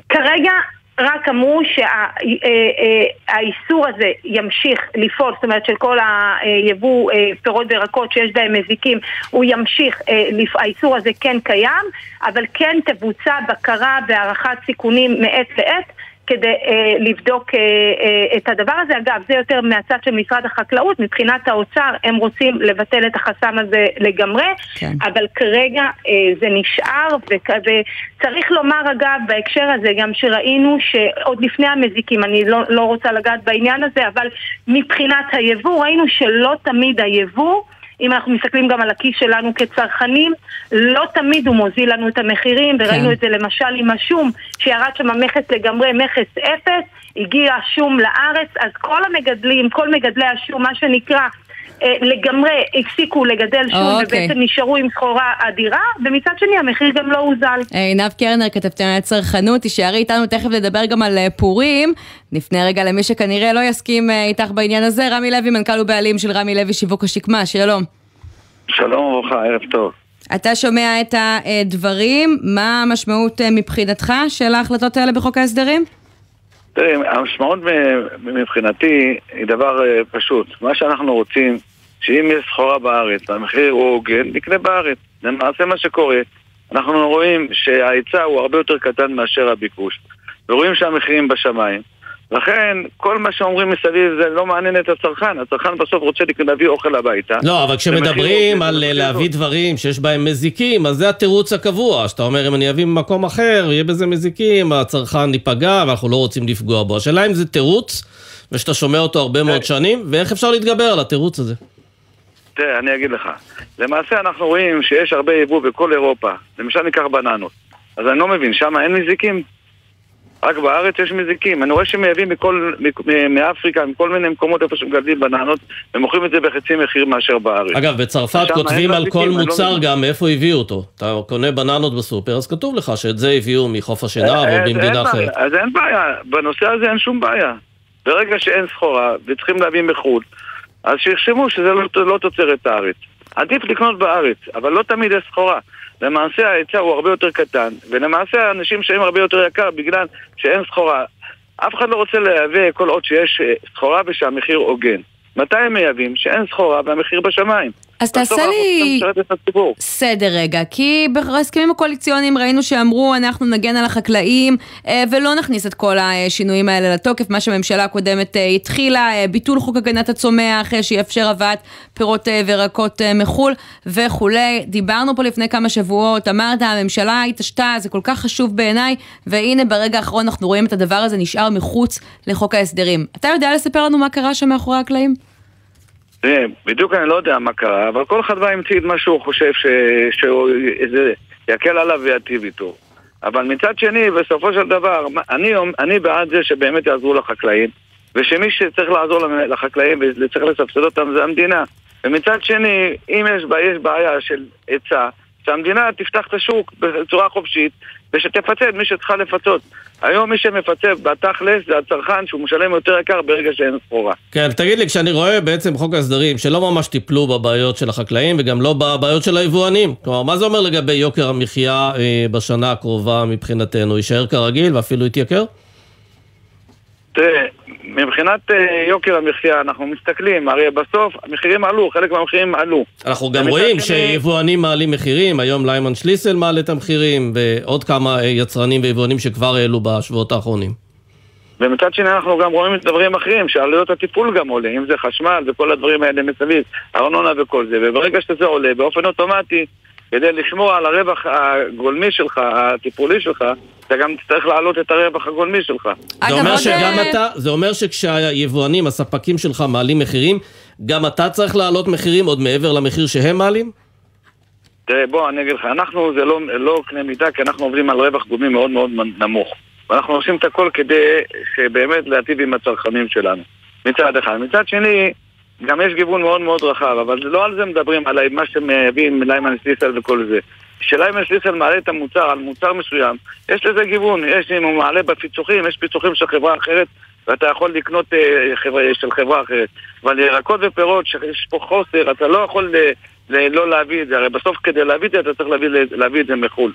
כרגע רק אמרו שהאיסור אה, אה, הזה ימשיך לפעול, זאת אומרת של כל היבוא פירות וירקות שיש בהם מזיקים, הוא ימשיך, האיסור הזה כן קיים, אבל כן תבוצע בקרה והערכת סיכונים מעת לעת. כדי אה, לבדוק אה, אה, את הדבר הזה. אגב, זה יותר מהצד של משרד החקלאות, מבחינת האוצר הם רוצים לבטל את החסם הזה לגמרי, כן. אבל כרגע אה, זה נשאר, וצריך לומר אגב בהקשר הזה גם שראינו שעוד לפני המזיקים, אני לא, לא רוצה לגעת בעניין הזה, אבל מבחינת היבוא ראינו שלא תמיד היבוא אם אנחנו מסתכלים גם על הכיס שלנו כצרכנים, לא תמיד הוא מוזיל לנו את המחירים, וראינו כן. את זה למשל עם השום, שירד שם המכס לגמרי, מכס אפס, הגיע השום לארץ, אז כל המגדלים, כל מגדלי השום, מה שנקרא, לגמרי הפסיקו לגדל שום oh, okay. ובעצם נשארו עם סחורה אדירה, ומצד שני המחיר גם לא הוזל. אה, עינב קרנר, כתבתי על צרכנות, תישארי איתנו תכף לדבר גם על אה, פורים. נפנה רגע למי שכנראה לא יסכים איתך בעניין הזה, רמי לוי, מנכ"ל ובעלים של רמי לוי שיווק השקמה, שלום. שלום וברכה, ערב טוב. אתה שומע את הדברים, מה המשמעות מבחינתך של ההחלטות האלה בחוק ההסדרים? תראי, המשמעות מבחינתי היא דבר פשוט. מה שאנחנו רוצים שאם יש סחורה בארץ והמחיר הוא הוגן, נקנה בארץ. למעשה מה שקורה, אנחנו רואים שההיצע הוא הרבה יותר קטן מאשר הביקוש, ורואים שהמחירים בשמיים. לכן, כל מה שאומרים מסביב זה לא מעניין את הצרכן. הצרכן בסוף רוצה להביא אוכל הביתה. לא, אבל כשמדברים על להביא דברים שיש בהם מזיקים, אז זה התירוץ הקבוע. שאתה אומר, אם אני אביא ממקום אחר, יהיה בזה מזיקים, הצרכן ייפגע, ואנחנו לא רוצים לפגוע בו. השאלה אם זה תירוץ, ושאתה שומע אותו הרבה מאוד שנים, ואיך אפשר להתגבר על התירוץ הזה. תראה, אני אגיד לך. למעשה אנחנו רואים שיש הרבה יבוא בכל אירופה. למשל ניקח בננות. אז אני לא מבין, שם אין מזיקים? רק בארץ יש מזיקים. אני רואה שמייבאים מכל, מאפריקה, מכל מיני מקומות איפה שמגדלים בננות, ומוכרים את זה בחצי מחיר מאשר בארץ. אגב, בצרפת כותבים על כל לא מוצר לא גם מאיפה הביאו אותו. אתה קונה בננות בסופר, אז כתוב לך שאת זה הביאו מחוף השנהב או אה, ממדינה אחרת. אז אין בעיה, בנושא הזה אין שום בעיה. ברגע שאין סחורה וצריכים להביא מחו"ל, אז שיחשבו שזה לא, לא תוצרת הארץ. עדיף לקנות בארץ, אבל לא תמיד יש סחורה. למעשה ההיצע הוא הרבה יותר קטן, ולמעשה האנשים משלמים הרבה יותר יקר בגלל שאין סחורה. אף אחד לא רוצה לייבא כל עוד שיש אה, סחורה ושהמחיר הוגן. מתי הם מייבאים? שאין סחורה והמחיר בשמיים. אז תעשה לי סדר רגע, כי בהסכמים הקואליציוניים ראינו שאמרו אנחנו נגן על החקלאים אה, ולא נכניס את כל השינויים האלה לתוקף, מה שהממשלה הקודמת אה, התחילה, אה, ביטול חוק הגנת הצומח שיאפשר הבאת פירות וירקות מחו"ל וכולי. דיברנו פה לפני כמה שבועות, אמרת הממשלה התעשתה, זה כל כך חשוב בעיניי, והנה ברגע האחרון אנחנו רואים את הדבר הזה נשאר מחוץ לחוק ההסדרים. אתה יודע לספר לנו מה קרה שם מאחורי הקלעים? תראה, בדיוק אני לא יודע מה קרה, אבל כל אחד בא המציא את מה שהוא חושב ש... איזה... יקל עליו ויטיב איתו. אבל מצד שני, בסופו של דבר, אני, אני בעד זה שבאמת יעזרו לחקלאים, ושמי שצריך לעזור לחקלאים וצריך לסבסד אותם זה המדינה. ומצד שני, אם יש, יש בעיה של היצע, שהמדינה תפתח את השוק בצורה חופשית ושתפצה את מי שצריכה לפצות. היום מי שמפצה בתכלס זה הצרכן שהוא משלם יותר יקר ברגע שאין סחורה. כן, תגיד לי, כשאני רואה בעצם חוק ההסדרים שלא ממש טיפלו בבעיות של החקלאים וגם לא בבעיות של היבואנים, כלומר, מה זה אומר לגבי יוקר המחיה אה, בשנה הקרובה מבחינתנו? יישאר כרגיל ואפילו יתייקר? תראה, מבחינת אה, יוקר המחיה, אנחנו מסתכלים, הרי בסוף המחירים עלו, חלק מהמחירים עלו. אנחנו גם רואים שני... שיבואנים מעלים מחירים, היום ליימן שליסל מעלה את המחירים, ועוד כמה אה, יצרנים ויבואנים שכבר העלו בשבועות האחרונים. ומצד שני אנחנו גם רואים את דברים אחרים, שעלויות הטיפול גם עולה, אם זה חשמל וכל הדברים האלה מסביב, ארנונה וכל זה, וברגע שזה עולה, באופן אוטומטי, כדי לשמור על הרווח הגולמי שלך, הטיפולי שלך, אתה גם תצטרך להעלות את הרווח הגולמי שלך. זה אומר שגם אתה, זה אומר שכשהיבואנים, הספקים שלך מעלים מחירים, גם אתה צריך להעלות מחירים עוד מעבר למחיר שהם מעלים? תראה, בוא, אני אגיד לך, אנחנו זה לא, לא קנה מידה, כי אנחנו עובדים על רווח גולמי מאוד מאוד נמוך. ואנחנו עושים את הכל כדי שבאמת להטיב עם הצרכנים שלנו. מצד אחד. מצד שני, גם יש גיוון מאוד מאוד רחב, אבל לא על זה מדברים, על מה שמביאים ליימן סליסל וכל זה. כשליימן סליסל מעלה את המוצר על מוצר מסוים, יש לזה גיוון, יש, אם הוא מעלה בפיצוחים, יש פיצוחים של חברה אחרת ואתה יכול לקנות אה, חברה, של חברה אחרת. אבל ירקות ופירות, שיש פה חוסר, אתה לא יכול אה, לא להביא את זה, הרי בסוף כדי להביא את זה אתה צריך להביא, להביא את זה מחו"ל.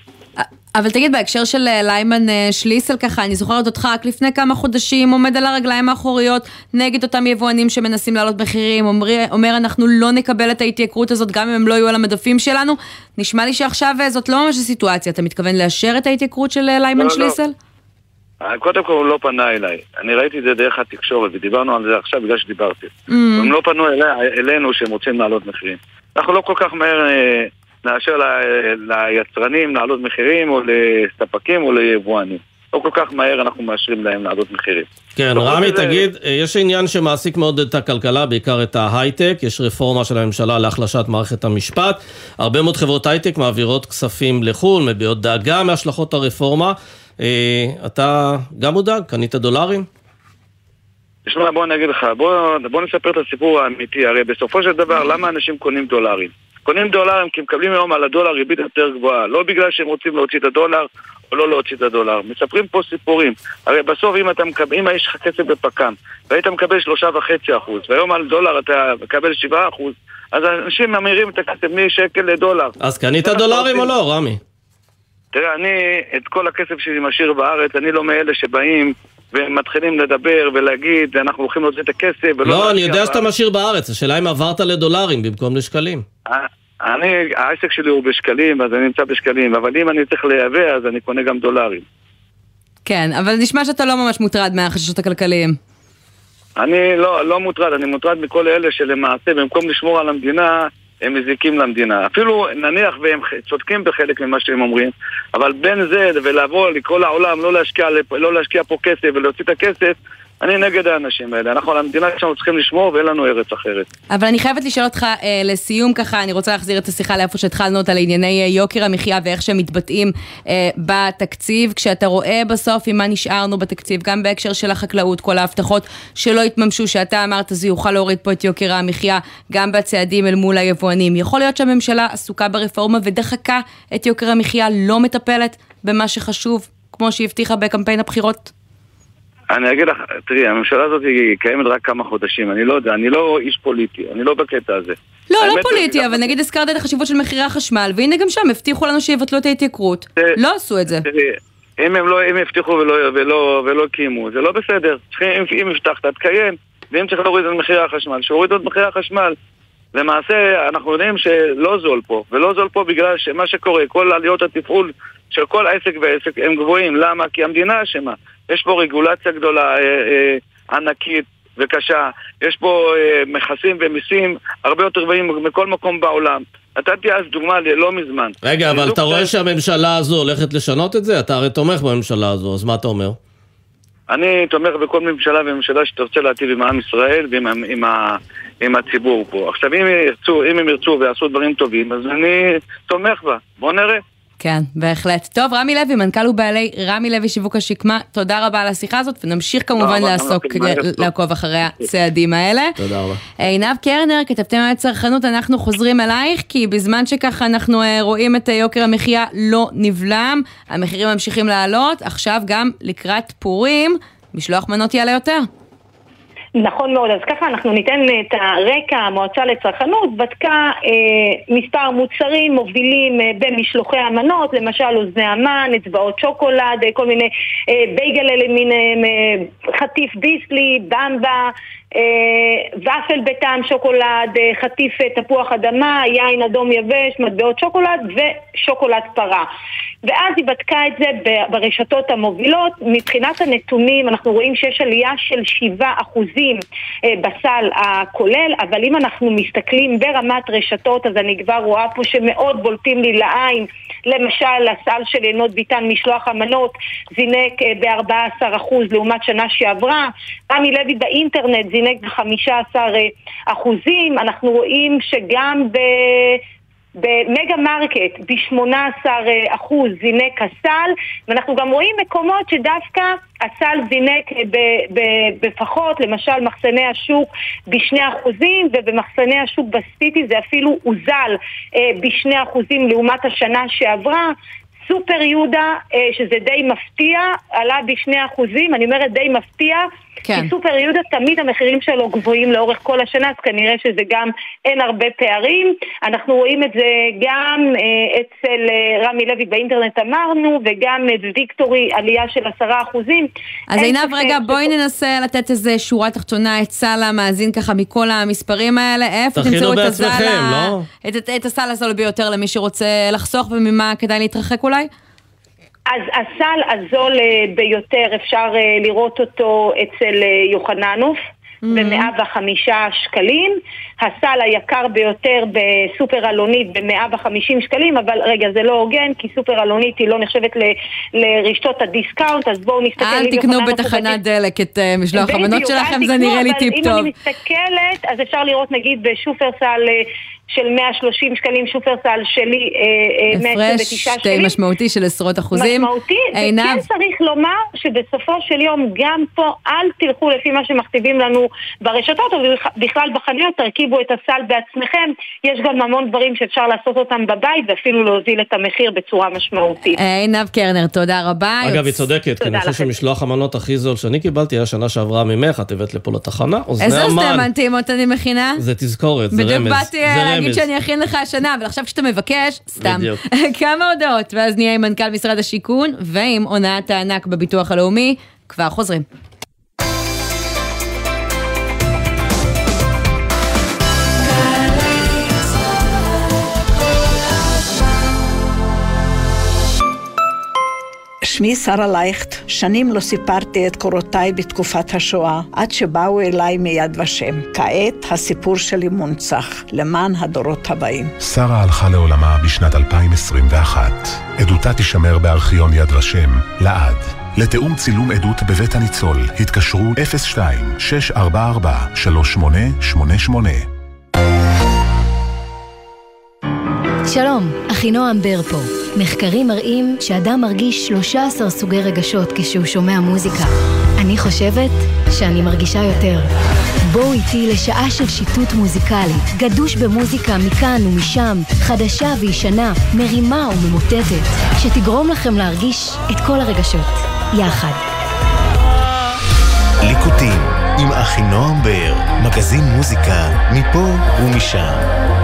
אבל תגיד, בהקשר של אה, ליימן אה, שליסל ככה, אני זוכרת אותך רק לפני כמה חודשים עומד על הרגליים האחוריות נגד אותם יבואנים שמנסים להעלות מחירים, אומר, אומר אנחנו לא נקבל את ההתייקרות הזאת גם אם הם לא יהיו על המדפים שלנו. נשמע לי שעכשיו אה, זאת לא ממש הסיטואציה, אתה מתכוון לאשר את ההתייקרות של ליימן לא, לא. שליסל? לא. קודם כל הוא לא פנה אליי, אני ראיתי את זה דרך התקשורת ודיברנו על זה עכשיו בגלל שדיברתי. Mm. הם לא פנו אלי, אלינו שהם רוצים להעלות מחירים. אנחנו לא כל כך מהר אה, נאשר ליצרנים להעלות מחירים או לספקים או ליבואנים. לא כל כך מהר אנחנו מאשרים להם להעלות מחירים. כן, רמי, זה... תגיד, אה, יש עניין שמעסיק מאוד את הכלכלה, בעיקר את ההייטק, יש רפורמה של הממשלה להחלשת מערכת המשפט. הרבה מאוד חברות הייטק מעבירות כספים לחו"ל, מביעות דאגה מהשלכות הרפורמה. אה, אתה גם מודאג? קנית דולרים? תשמע, בוא אני אגיד לך, בוא, בוא נספר את הסיפור האמיתי. הרי בסופו של דבר, למה אנשים קונים דולרים? קונים דולרים כי מקבלים היום על הדולר ריבית יותר גבוהה. לא בגלל שהם רוצים להוציא את הדולר או לא להוציא את הדולר. מספרים פה סיפורים. הרי בסוף אם אתה מקבל, אם יש לך כסף בפק"ם והיית מקבל שלושה וחצי אחוז, והיום על דולר אתה מקבל שבעה אחוז, אז אנשים ממירים את הכסף משקל לדולר. אז קנית דולרים או לא, רמי? תראה, אני את כל הכסף שלי משאיר בארץ, אני לא מאלה שבאים ומתחילים לדבר ולהגיד, אנחנו הולכים להוציא את הכסף לא, אני יודע שאתה משאיר בארץ, השאלה אם עברת לדולרים במקום לשקלים. אה, אני, העסק שלי הוא בשקלים, אז אני נמצא בשקלים, אבל אם אני צריך לייבא, אז אני קונה גם דולרים. כן, אבל נשמע שאתה לא ממש מוטרד מהחששות הכלכליים. אני לא, לא מוטרד, אני מוטרד מכל אלה שלמעשה, במקום לשמור על המדינה, הם מזיקים למדינה. אפילו נניח והם צודקים בחלק ממה שהם אומרים, אבל בין זה ולבוא, לקרוא לעולם, לא להשקיע, לא להשקיע פה כסף ולהוציא את הכסף, אני נגד האנשים האלה. אנחנו על המדינה שלנו צריכים לשמור ואין לנו ארץ אחרת. אבל אני חייבת לשאול אותך אה, לסיום ככה, אני רוצה להחזיר את השיחה לאיפה שהתחלנו אותה לענייני אה, יוקר המחיה ואיך שהם מתבטאים אה, בתקציב. כשאתה רואה בסוף עם מה נשארנו בתקציב, גם בהקשר של החקלאות, כל ההבטחות שלא התממשו, שאתה אמרת זה יוכל להוריד פה את יוקר המחיה, גם בצעדים אל מול היבואנים. יכול להיות שהממשלה עסוקה ברפורמה ודחקה את יוקר המחיה, לא מטפלת במה שחשוב, כמו שהבטיחה בקמפיין הבחירות? אני אגיד לך, תראי, הממשלה הזאת היא קיימת רק כמה חודשים, אני לא יודע, אני לא איש פוליטי, אני לא בקטע הזה. לא, לא פוליטי, אבל נגיד הזכרת את החשיבות של מחירי החשמל, והנה גם שם הבטיחו לנו שיבטלו את ההתייקרות. לא עשו את זה. תראי, אם הם לא, אם הבטיחו ולא, ולא, ולא קיימו, זה לא בסדר. אם, אם הבטחת, תקיים. ואם צריך להוריד את מחירי החשמל, שיורידו את מחירי החשמל. למעשה, אנחנו יודעים שלא זול פה, ולא זול פה בגלל שמה שקורה, כל עליות התפעול של כל עסק ועסק הם גבוהים. למה? כי המדינה אשמה. יש פה רגולציה גדולה, אה, אה, ענקית וקשה. יש פה אה, מכסים ומיסים הרבה יותר גבוהים מכל מקום בעולם. נתתי אז דוגמה ללא מזמן. רגע, אבל אתה רואה שהממשלה הזו הולכת לשנות את זה? אתה הרי תומך בממשלה הזו, אז מה אתה אומר? אני תומך בכל ממשלה וממשלה שתרצה להטיב עם העם ישראל ועם עם, עם, עם הציבור פה. עכשיו, אם ירצו, אם הם ירצו ויעשו דברים טובים, אז אני תומך בה. בואו נראה. כן, בהחלט. טוב, רמי לוי, מנכ"ל ובעלי רמי לוי שיווק השקמה, תודה רבה על השיחה הזאת, ונמשיך כמובן לעסוק, לעקוב אחרי הצעדים האלה. תודה רבה. עינב קרנר, כתבתם על צרכנות, אנחנו חוזרים אלייך, כי בזמן שככה אנחנו אה, רואים את יוקר המחיה לא נבלם, המחירים ממשיכים לעלות, עכשיו גם לקראת פורים, משלוח מנות יעלה יותר. נכון מאוד, אז ככה אנחנו ניתן את הרקע, המועצה לצרכנות בדקה אה, מספר מוצרים מובילים אה, במשלוחי המנות, למשל אוזני המן, אצבעות שוקולד, אה, כל מיני אה, בייגל למיניהם, אה, חטיף ביסלי, במבה, אה, ופל בטעם שוקולד, אה, חטיף אה, תפוח אדמה, יין אדום יבש, מטבעות שוקולד ושוקולד פרה. ואז היא בדקה את זה ברשתות המובילות. מבחינת הנתונים אנחנו רואים שיש עלייה של 7% בסל הכולל, אבל אם אנחנו מסתכלים ברמת רשתות, אז אני כבר רואה פה שמאוד בולטים לי לעין, למשל הסל של יינות ביתן משלוח המנות זינק ב-14% לעומת שנה שעברה. רמי לוי באינטרנט זינק ב-15 אחוזים. אנחנו רואים שגם ב... במגה מרקט ב-18% אחוז זינק הסל, ואנחנו גם רואים מקומות שדווקא הסל זינק בפחות, למשל מחסני השוק ב-2% ובמחסני השוק בסיטי זה אפילו הוזל אה, ב-2% לעומת השנה שעברה. סופר יהודה, אה, שזה די מפתיע, עלה בשני אחוזים, אני אומרת די מפתיע, כן. כי סופר יהודה תמיד המחירים שלו גבוהים לאורך כל השנה, אז כנראה שזה גם אין הרבה פערים. אנחנו רואים את זה גם אה, אצל אה, רמי לוי באינטרנט אמרנו, וגם את ויקטורי עלייה של עשרה אחוזים. אז עינב, רגע, בואי ננסה לתת איזה שורה תחתונה, עצה למאזין ככה מכל המספרים האלה. איפה תמצאו את הסל, לא? את, את, את הסל הזול ביותר למי שרוצה לחסוך וממה כדאי להתרחק אולי? אז הסל הזול אה, ביותר אפשר אה, לראות אותו אצל אה, יוחננוף. ממ-הממ. ב-105 שקלים. הסל היקר ביותר בסופר אלונית ב-150 שקלים, אבל רגע, זה לא הוגן, כי סופר אלונית היא לא נחשבת ל, לרשתות הדיסקאונט, אז בואו נסתכל... אל תקנו בתחנת דלק את אה, משלוח המנות שלכם, זה נראה לי טיפ טוב. אם אני מסתכלת, אז אפשר לראות נגיד בשופרסל... של 130 שקלים, שופרסל שלי 129 שקלים. הפרש משמעותי של עשרות אחוזים. משמעותי, וכן צריך לומר שבסופו של יום גם פה אל תלכו לפי מה שמכתיבים לנו ברשתות, או בכלל בחנויות, תרכיבו את הסל בעצמכם. יש גם המון דברים שאפשר לעשות אותם בבית, ואפילו להוזיל את המחיר בצורה משמעותית. עינב קרנר, תודה רבה. אגב, היא צודקת, כי אני חושב שמשלוח המנות הכי זול שאני קיבלתי היה שנה שעברה ממך, את הבאת לפה לתחנה, איזה אוזני מנטימות אני מכינה? זה תזכורת, זה רמז. בדיוק באתי להגיד שאני אכין לך השנה, אבל עכשיו כשאתה מבקש, סתם. כמה הודעות, ואז נהיה עם מנכ"ל משרד השיכון ועם הונאת הענק בביטוח הלאומי. כבר חוזרים. שמי שרה לייכט, שנים לא סיפרתי את קורותיי בתקופת השואה, עד שבאו אליי מיד ושם. כעת הסיפור שלי מונצח, למען הדורות הבאים. שרה הלכה לעולמה בשנת 2021. עדותה תישמר בארכיון יד ושם, לעד. לתיאום צילום עדות בבית הניצול, התקשרו 02-644-3888 שלום, אחינועם בר פה. מחקרים מראים שאדם מרגיש 13 סוגי רגשות כשהוא שומע מוזיקה. אני חושבת שאני מרגישה יותר. בואו איתי לשעה של שיטוט מוזיקלי, גדוש במוזיקה מכאן ומשם, חדשה וישנה, מרימה וממוטטת, שתגרום לכם להרגיש את כל הרגשות, יחד. ליקוטים עם אחינועם בר, מגזין מוזיקה מפה ומשם.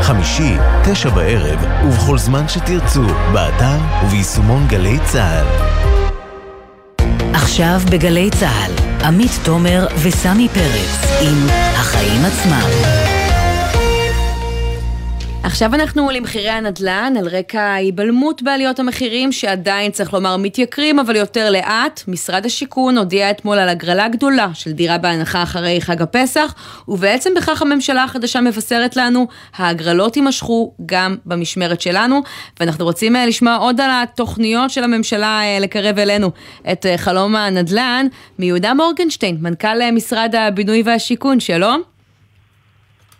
חמישי, תשע בערב, ובכל זמן שתרצו, באתר וביישומון גלי צה"ל. עכשיו בגלי צה"ל, עמית תומר וסמי פרץ עם החיים עצמם. עכשיו אנחנו למחירי הנדל"ן על רקע ההיבלמות בעליות המחירים שעדיין צריך לומר מתייקרים אבל יותר לאט. משרד השיכון הודיע אתמול על הגרלה גדולה של דירה בהנחה אחרי חג הפסח ובעצם בכך הממשלה החדשה מבשרת לנו ההגרלות יימשכו גם במשמרת שלנו ואנחנו רוצים אה, לשמוע עוד על התוכניות של הממשלה אה, לקרב אלינו את אה, חלום הנדל"ן מיהודה מורגנשטיין, מנכ"ל משרד הבינוי והשיכון, שלום.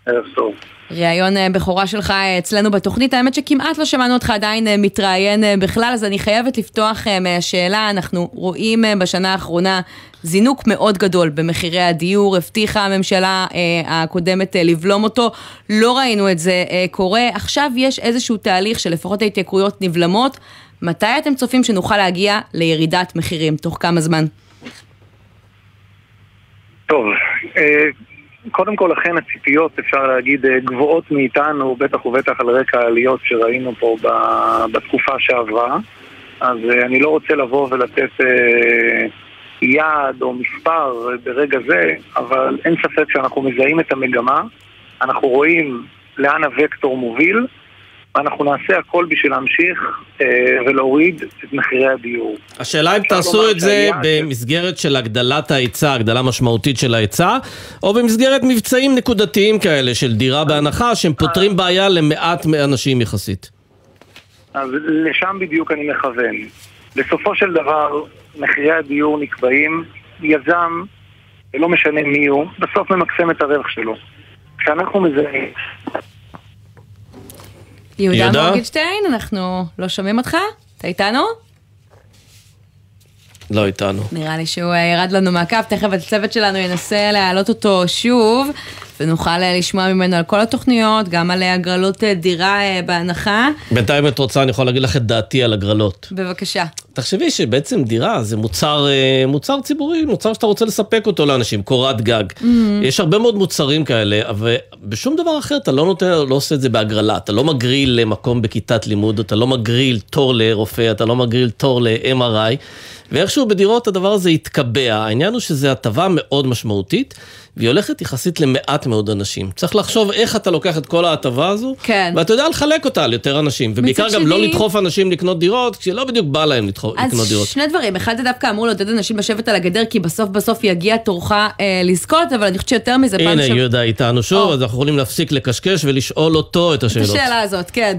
ערב טוב. ראיון אה, בכורה שלך אה, אצלנו בתוכנית, האמת שכמעט לא שמענו אותך עדיין אה, מתראיין בכלל, אז אני חייבת לפתוח מהשאלה, אנחנו רואים בשנה האחרונה זינוק מאוד גדול במחירי הדיור, הבטיחה הממשלה הקודמת לבלום אותו, לא ראינו את זה קורה, עכשיו יש איזשהו תהליך שלפחות ההתייקרויות נבלמות, מתי אתם צופים שנוכל להגיע לירידת מחירים? תוך כמה זמן? טוב, קודם כל, אכן הציפיות, אפשר להגיד, אה, גבוהות מאיתנו, בטח ובטח על רקע העליות שראינו פה בתקופה שעברה. אז אה, אני לא רוצה לבוא ולתת אה, יעד או מספר ברגע זה, אבל אין ספק שאנחנו מזהים את המגמה, אנחנו רואים לאן הוקטור מוביל, ואנחנו נעשה הכל בשביל להמשיך אה, ולהוריד את מחירי הדיור. השאלה אם תעשו את זה במסגרת של הגדלת ההיצע, הגדלה משמעותית של ההיצע, או במסגרת מבצעים נקודתיים כאלה של דירה בהנחה, שהם פותרים בעיה למעט אנשים יחסית. אז לשם בדיוק אני מכוון. בסופו של דבר, מחירי הדיור נקבעים, יזם, ולא משנה מי הוא, בסוף ממקסם את הרווח שלו. כשאנחנו מזהים יהודה מורגנשטיין, אנחנו לא שומעים אותך? אתה איתנו? לא איתנו. נראה לי שהוא אה, ירד לנו מהקו, תכף הצוות שלנו ינסה להעלות אותו שוב, ונוכל אה, לשמוע ממנו על כל התוכניות, גם על אה, הגרלות דירה בהנחה. בינתיים את רוצה, אני יכול להגיד לך את דעתי על הגרלות. בבקשה. תחשבי שבעצם דירה זה מוצר, מוצר ציבורי, מוצר שאתה רוצה לספק אותו לאנשים, קורת גג. Mm-hmm. יש הרבה מאוד מוצרים כאלה, אבל בשום דבר אחר אתה לא נותן, לא עושה את זה בהגרלה. אתה לא מגריל למקום בכיתת לימוד, אתה לא מגריל תור לרופא, אתה לא מגריל תור ל-MRI. ואיכשהו בדירות הדבר הזה התקבע. העניין הוא שזו הטבה מאוד משמעותית, והיא הולכת יחסית למעט מאוד אנשים. צריך לחשוב איך אתה לוקח את כל ההטבה הזו, כן. ואתה יודע לחלק אותה על יותר אנשים. ובעיקר גם שני... לא לדחוף אנשים לקנות דירות, כשלא בדיוק בא להם לדחוף, לקנות דירות. אז שני דברים, אחד זה דווקא אמור לעודד אנשים לשבת על הגדר, כי בסוף בסוף יגיע תורך אה, לזכות, אבל אני חושבת שיותר מזה פעם הנה. יהודה איתנו שוב, או. אז אנחנו יכולים להפסיק לקשקש ולשאול אותו את השאלות. את השאלה הזאת, כן.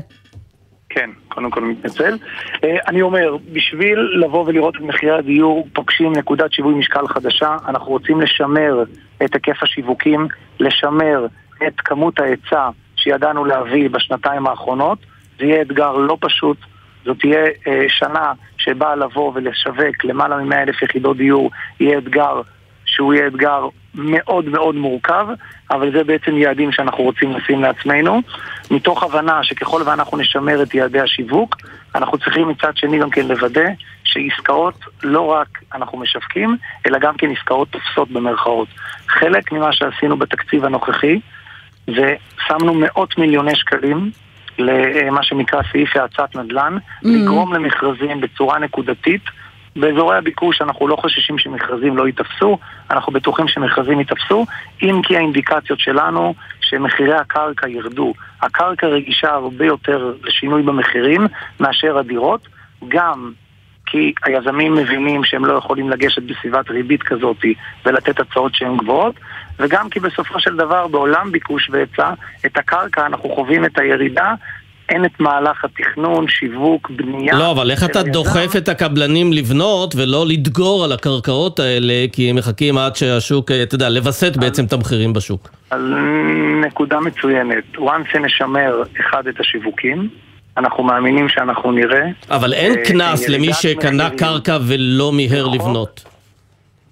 כן, קודם כל מתנצל. אה, אני אומר, בשביל לבוא ולראות את מחירי הדיור, פוגשים נקודת שיווי משקל חדשה. אנחנו רוצים לשמר את היקף השיווקים, לשמר את כמות ההיצע שידענו להביא בשנתיים האחרונות. זה יהיה אתגר לא פשוט. זאת תהיה אה, שנה שבה לבוא ולשווק למעלה מ-100 אלף יחידות דיור, יהיה אתגר שהוא יהיה אתגר מאוד מאוד מורכב, אבל זה בעצם יעדים שאנחנו רוצים לשים לעצמנו, מתוך הבנה שככל ואנחנו נשמר את יעדי השיווק, אנחנו צריכים מצד שני גם כן לוודא שעסקאות לא רק אנחנו משווקים, אלא גם כן עסקאות תופסות במרכאות. חלק ממה שעשינו בתקציב הנוכחי, ושמנו מאות מיליוני שקלים למה שנקרא סעיף האצת נדל"ן, mm-hmm. לגרום למכרזים בצורה נקודתית. באזורי הביקוש אנחנו לא חוששים שמכרזים לא ייתפסו, אנחנו בטוחים שמכרזים ייתפסו, אם כי האינדיקציות שלנו שמחירי הקרקע ירדו. הקרקע רגישה הרבה יותר לשינוי במחירים מאשר הדירות, גם כי היזמים מבינים שהם לא יכולים לגשת בסביבת ריבית כזאת ולתת הצעות שהן גבוהות, וגם כי בסופו של דבר בעולם ביקוש והיצע, את הקרקע אנחנו חווים את הירידה אין את מהלך התכנון, שיווק, בנייה. לא, אבל איך אתה. דוחף את הקבלנים לבנות ולא לדגור על הקרקעות האלה, כי הם מחכים עד שהשוק, אתה יודע, לווסת בעצם את המחירים בשוק? על נקודה מצוינת. once שנשמר אחד את השיווקים, אנחנו מאמינים שאנחנו נראה... אבל אין אה, קנס למי שקנה קרקע ולא מיהר לבנות.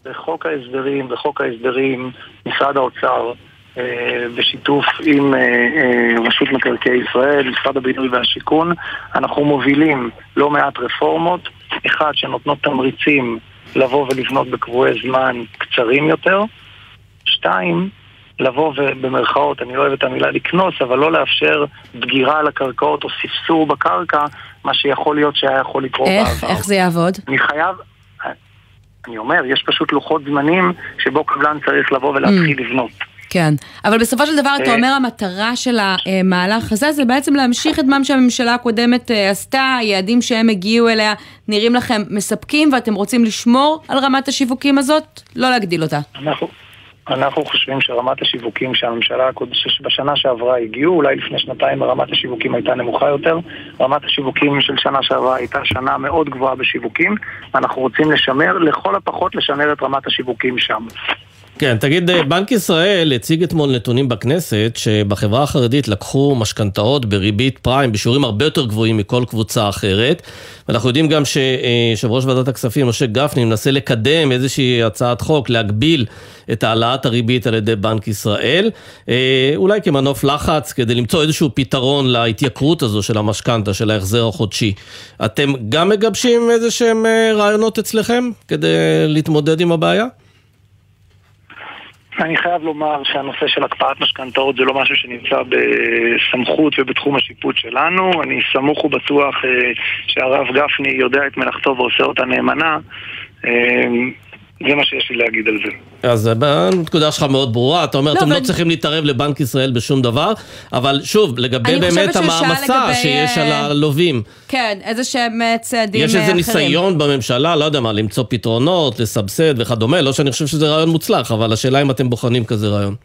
בחוק ההסדרים, בחוק ההסדרים, משרד האוצר אה, בשיתוף עם אה, אה, רשות מקרקעי ישראל, משרד הבינוי והשיכון, אנחנו מובילים לא מעט רפורמות, אחד שנותנות תמריצים לבוא ולבנות בקבועי זמן קצרים יותר, שתיים, לבוא ובמרכאות, אני לא אוהב את המילה לקנוס, אבל לא לאפשר דגירה על הקרקעות או ספסור בקרקע, מה שיכול להיות שהיה יכול לקרות בעבר. איך? איך זה יעבוד? אני חייב... אני אומר, יש פשוט לוחות זמנים שבו קבלן צריך לבוא ולהתחיל mm. לבנות. כן, אבל בסופו של דבר אתה אה. אומר המטרה של המהלך הזה זה בעצם להמשיך את מה שהממשלה הקודמת אה, עשתה, היעדים שהם הגיעו אליה נראים לכם מספקים ואתם רוצים לשמור על רמת השיווקים הזאת, לא להגדיל אותה. אנחנו, אנחנו חושבים שרמת השיווקים שהממשלה בשנה שעברה הגיעו, אולי לפני שנתיים רמת השיווקים הייתה נמוכה יותר. רמת השיווקים של שנה שעברה הייתה שנה מאוד גבוהה בשיווקים. אנחנו רוצים לשמר, לכל הפחות לשמר את רמת השיווקים שם. כן, תגיד, אה, בנק ישראל הציג אתמול נתונים בכנסת שבחברה החרדית לקחו משכנתאות בריבית פריים בשיעורים הרבה יותר גבוהים מכל קבוצה אחרת. ואנחנו יודעים גם שיושב ראש ועדת הכספים, משה גפני, מנסה לקדם איזושהי הצעת חוק להגביל את העלאת הריבית על ידי בנק ישראל. אה, אולי כמנוף לחץ כדי למצוא איזשהו פתרון להתייקרות הזו של המשכנתה, של ההחזר החודשי. אתם גם מגבשים איזה שהם אה, רעיונות אצלכם כדי להתמודד עם הבעיה? אני חייב לומר שהנושא של הקפאת משכנתאות זה לא משהו שנמצא בסמכות ובתחום השיפוט שלנו. אני סמוך ובטוח אה, שהרב גפני יודע את מלאכתו ועושה אותה נאמנה. אה, זה מה שיש לי להגיד על זה. אז הנקודה שלך מאוד ברורה, אתה אומר, לא, אתם לא אבל- צריכים להתערב לבנק ישראל בשום דבר, אבל שוב, לגבי באמת המעמסה לגבי, שיש על אה, הלווים. כן, איזה שהם אה, צעדים יש אה, איזה. ניסיון בממשלה, לא יודע מה, למצוא פתרונות, לסבסד וכדומה, לא שאני חושב שזה רעיון מוצלח, אבל השאלה אם אתם בוחנים כזה רעיון.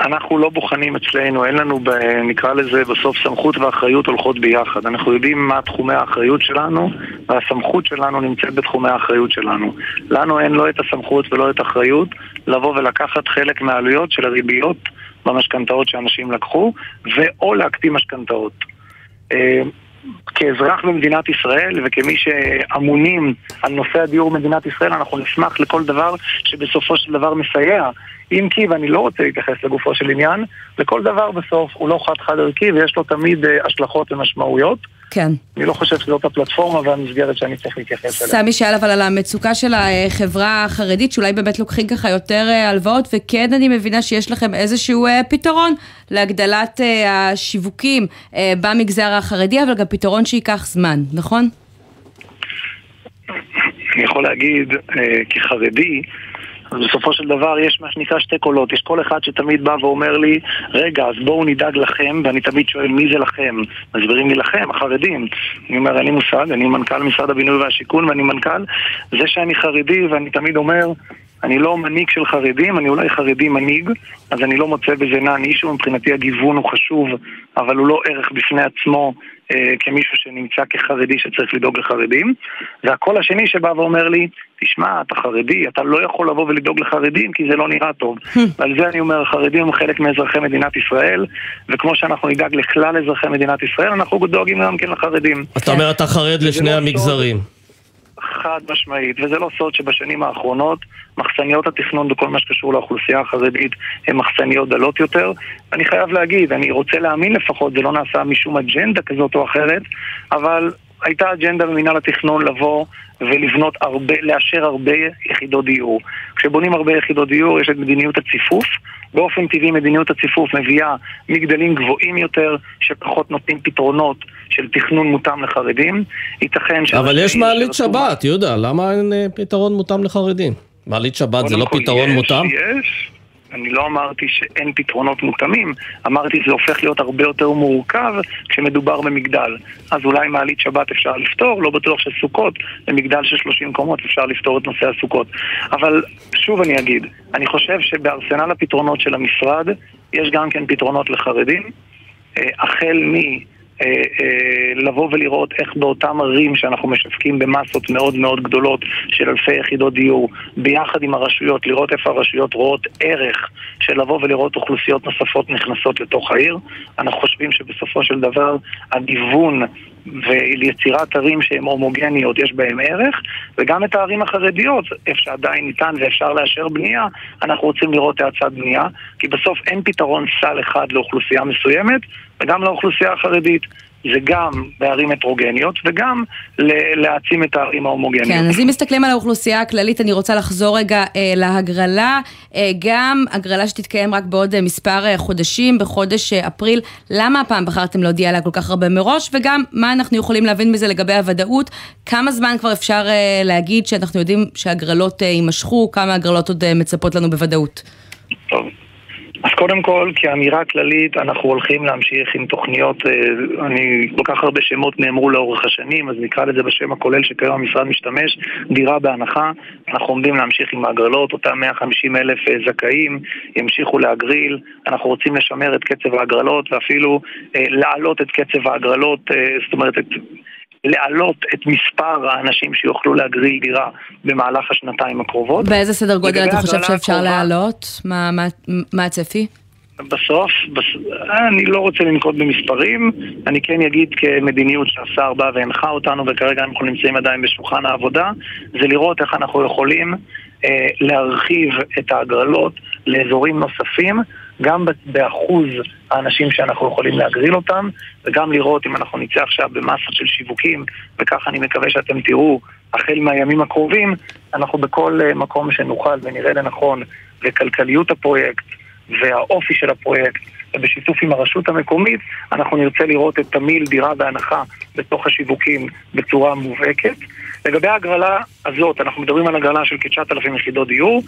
אנחנו לא בוחנים אצלנו, אין לנו, נקרא לזה, בסוף סמכות ואחריות הולכות ביחד. אנחנו יודעים מה תחומי האחריות שלנו, והסמכות שלנו נמצאת בתחומי האחריות שלנו. לנו אין לא את הסמכות ולא את האחריות לבוא ולקחת חלק מהעלויות של הריביות במשכנתאות שאנשים לקחו, ואו להקטין משכנתאות. כאזרח במדינת ישראל וכמי שאמונים על נושא הדיור במדינת ישראל, אנחנו נשמח לכל דבר שבסופו של דבר מסייע. אם כי, ואני לא רוצה להתייחס לגופו של עניין, לכל דבר בסוף הוא לא חד-חד ערכי ויש לו תמיד אה, השלכות ומשמעויות. כן. אני לא חושב שזאת הפלטפורמה והמסגרת שאני צריך להתייחס אליה. סמי שאל אבל על המצוקה של החברה החרדית, שאולי באמת לוקחים ככה יותר אה, הלוואות, וכן אני מבינה שיש לכם איזשהו אה, פתרון להגדלת אה, השיווקים במגזר החרדי, אבל גם פתרון שייקח זמן, נכון? אני יכול להגיד, כחרדי, אז בסופו של דבר יש מה שנקרא שתי קולות. יש קול אחד שתמיד בא ואומר לי, רגע, אז בואו נדאג לכם, ואני תמיד שואל מי זה לכם. מסבירים לי לכם, החרדים. אני אומר, אין לי מושג, אני מנכ"ל משרד הבינוי והשיכון ואני מנכ"ל. זה שאני חרדי ואני תמיד אומר, אני לא מנהיג של חרדים, אני אולי חרדי מנהיג, אז אני לא מוצא בזה נע נישהו, מבחינתי הגיוון הוא חשוב, אבל הוא לא ערך בפני עצמו אה, כמישהו שנמצא כחרדי שצריך לדאוג לחרדים. והקול השני שבא ואומר לי, תשמע, אתה חרדי, אתה לא יכול לבוא ולדאוג לחרדים כי זה לא נראה טוב. ועל זה אני אומר, החרדים הם חלק מאזרחי מדינת ישראל, וכמו שאנחנו נדאג לכלל אזרחי מדינת ישראל, אנחנו דואגים גם כן לחרדים. אתה אומר, אתה חרד לשני המגזרים. חד משמעית, וזה לא סוד שבשנים האחרונות מחסניות התכנון בכל מה שקשור לאוכלוסייה החרדית הן מחסניות דלות יותר. אני חייב להגיד, אני רוצה להאמין לפחות, זה לא נעשה משום אג'נדה כזאת או אחרת, אבל הייתה אג'נדה במינהל התכנון לבוא ולבנות הרבה, לאשר הרבה יחידות דיור. כשבונים הרבה יחידות דיור יש את מדיניות הציפוף. באופן טבעי מדיניות הציפוף מביאה מגדלים גבוהים יותר, שפחות נותנים פתרונות של תכנון מותאם לחרדים. ייתכן ש... אבל יש מעלית שבת, יהודה, למה אין אה, פתרון מותאם לחרדים? מעלית שבת זה לא פתרון יש, מותאם? יש. אני לא אמרתי שאין פתרונות מותאמים, אמרתי שזה הופך להיות הרבה יותר מורכב כשמדובר במגדל. אז אולי מעלית שבת אפשר לפתור, לא בטוח שסוכות, במגדל של 30 קומות אפשר לפתור את נושא הסוכות. אבל שוב אני אגיד, אני חושב שבארסנל הפתרונות של המשרד יש גם כן פתרונות לחרדים, אה, החל מ... אה, אה, לבוא ולראות איך באותם ערים שאנחנו משווקים במסות מאוד מאוד גדולות של אלפי יחידות דיור, ביחד עם הרשויות, לראות איפה הרשויות רואות ערך של לבוא ולראות אוכלוסיות נוספות נכנסות לתוך העיר. אנחנו חושבים שבסופו של דבר הגיוון ויצירת ערים שהן הומוגניות יש בהם ערך, וגם את הערים החרדיות, איפה שעדיין ניתן ואפשר לאשר בנייה, אנחנו רוצים לראות האצת בנייה, כי בסוף אין פתרון סל אחד לאוכלוסייה מסוימת, וגם לאוכלוסייה החרדית. זה גם בערים הטרוגניות וגם להעצים את הערים ההומוגניות. כן, אז אם מסתכלים על האוכלוסייה הכללית, אני רוצה לחזור רגע אה, להגרלה, אה, גם הגרלה שתתקיים רק בעוד אה, מספר אה, חודשים, בחודש אה, אפריל. למה הפעם בחרתם להודיע עליה כל כך הרבה מראש, וגם מה אנחנו יכולים להבין מזה לגבי הוודאות? כמה זמן כבר אפשר אה, להגיד שאנחנו יודעים שהגרלות אה, יימשכו, כמה הגרלות עוד אה, מצפות לנו בוודאות? טוב. אז קודם כל, כאמירה כללית, אנחנו הולכים להמשיך עם תוכניות, אה, אני, כל כך הרבה שמות נאמרו לאורך השנים, אז נקרא לזה בשם הכולל שכיום המשרד משתמש, דירה בהנחה. אנחנו עומדים להמשיך עם ההגרלות, אותם 150 אלף אה, זכאים ימשיכו להגריל. אנחנו רוצים לשמר את קצב ההגרלות ואפילו אה, להעלות את קצב ההגרלות, אה, זאת אומרת, את... להעלות את מספר האנשים שיוכלו להגריל דירה במהלך השנתיים הקרובות. באיזה סדר גודל אתה חושב שאפשר הקרובה- להעלות? מה- מה- מה הצפי? בסוף, בס... אני לא רוצה לנקוט במספרים, אני כן אגיד כמדיניות שהשר בא והנחה אותנו וכרגע אנחנו נמצאים עדיין בשולחן העבודה, זה לראות איך אנחנו יכולים אה, להרחיב את ההגרלות לאזורים נוספים, גם באחוז האנשים שאנחנו יכולים להגריל אותם, וגם לראות אם אנחנו נצא עכשיו במסה של שיווקים, וככה אני מקווה שאתם תראו החל מהימים הקרובים, אנחנו בכל אה, מקום שנוכל ונראה לנכון, וכלכליות הפרויקט והאופי של הפרויקט, ובשיתוף עם הרשות המקומית, אנחנו נרצה לראות את תמהיל דירה בהנחה בתוך השיווקים בצורה מובהקת. לגבי ההגרלה הזאת, אנחנו מדברים על הגרלה של כ-9,000 יחידות דיור.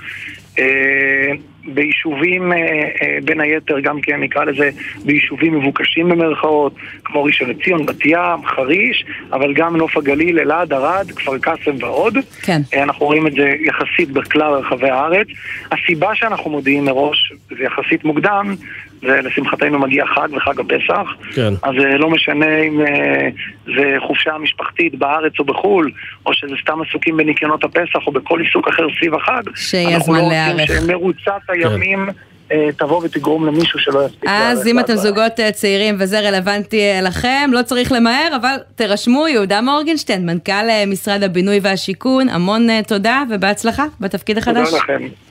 אה, ביישובים, אה, אה, בין היתר, גם כן נקרא לזה, ביישובים מבוקשים במרכאות, כמו ראשון לציון, בת ים, חריש, אבל גם נוף הגליל, אלעד, ערד, כפר קאסם ועוד. כן. אנחנו רואים את זה יחסית בכלל רחבי הארץ. הסיבה שאנחנו מודיעים מראש, זה יחסית מוקדם, ולשמחתנו מגיע חג וחג הפסח. כן. אז אה, לא משנה אם אה, זה חופשה משפחתית בארץ או בחו"ל, או שזה סתם עסוקים בניקיונות הפסח או בכל עיסוק אחר סביב החג. שיהיה אנחנו זמן לא להיערך. רוצים שמרוצת הימים אה, תבוא ותגרום למישהו שלא יספיק אז אם אתם זוגות צעירים וזה רלוונטי לכם, לא צריך למהר, אבל תירשמו, יהודה מורגנשטיין, מנכ"ל משרד הבינוי והשיכון, המון תודה ובהצלחה בתפקיד החדש. תודה לכם.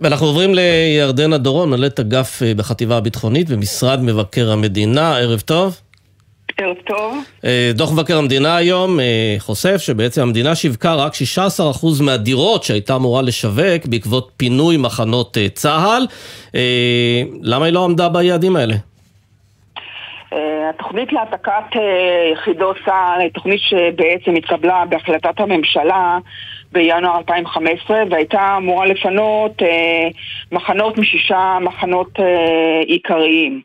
ואנחנו עוברים לירדנה דורון, מנהלת אגף אה, בחטיבה הביטחונית במשרד מבקר המדינה. ערב טוב. ערב טוב. אה, דוח מבקר המדינה היום אה, חושף שבעצם המדינה שיווקה רק 16% מהדירות שהייתה אמורה לשווק בעקבות פינוי מחנות צה"ל. למה היא לא עמדה ביעדים האלה? התוכנית להעתקת יחידות צה"ל תוכנית שבעצם התקבלה בהחלטת הממשלה בינואר 2015 והייתה אמורה לפנות אה, מחנות משישה מחנות אה, עיקריים.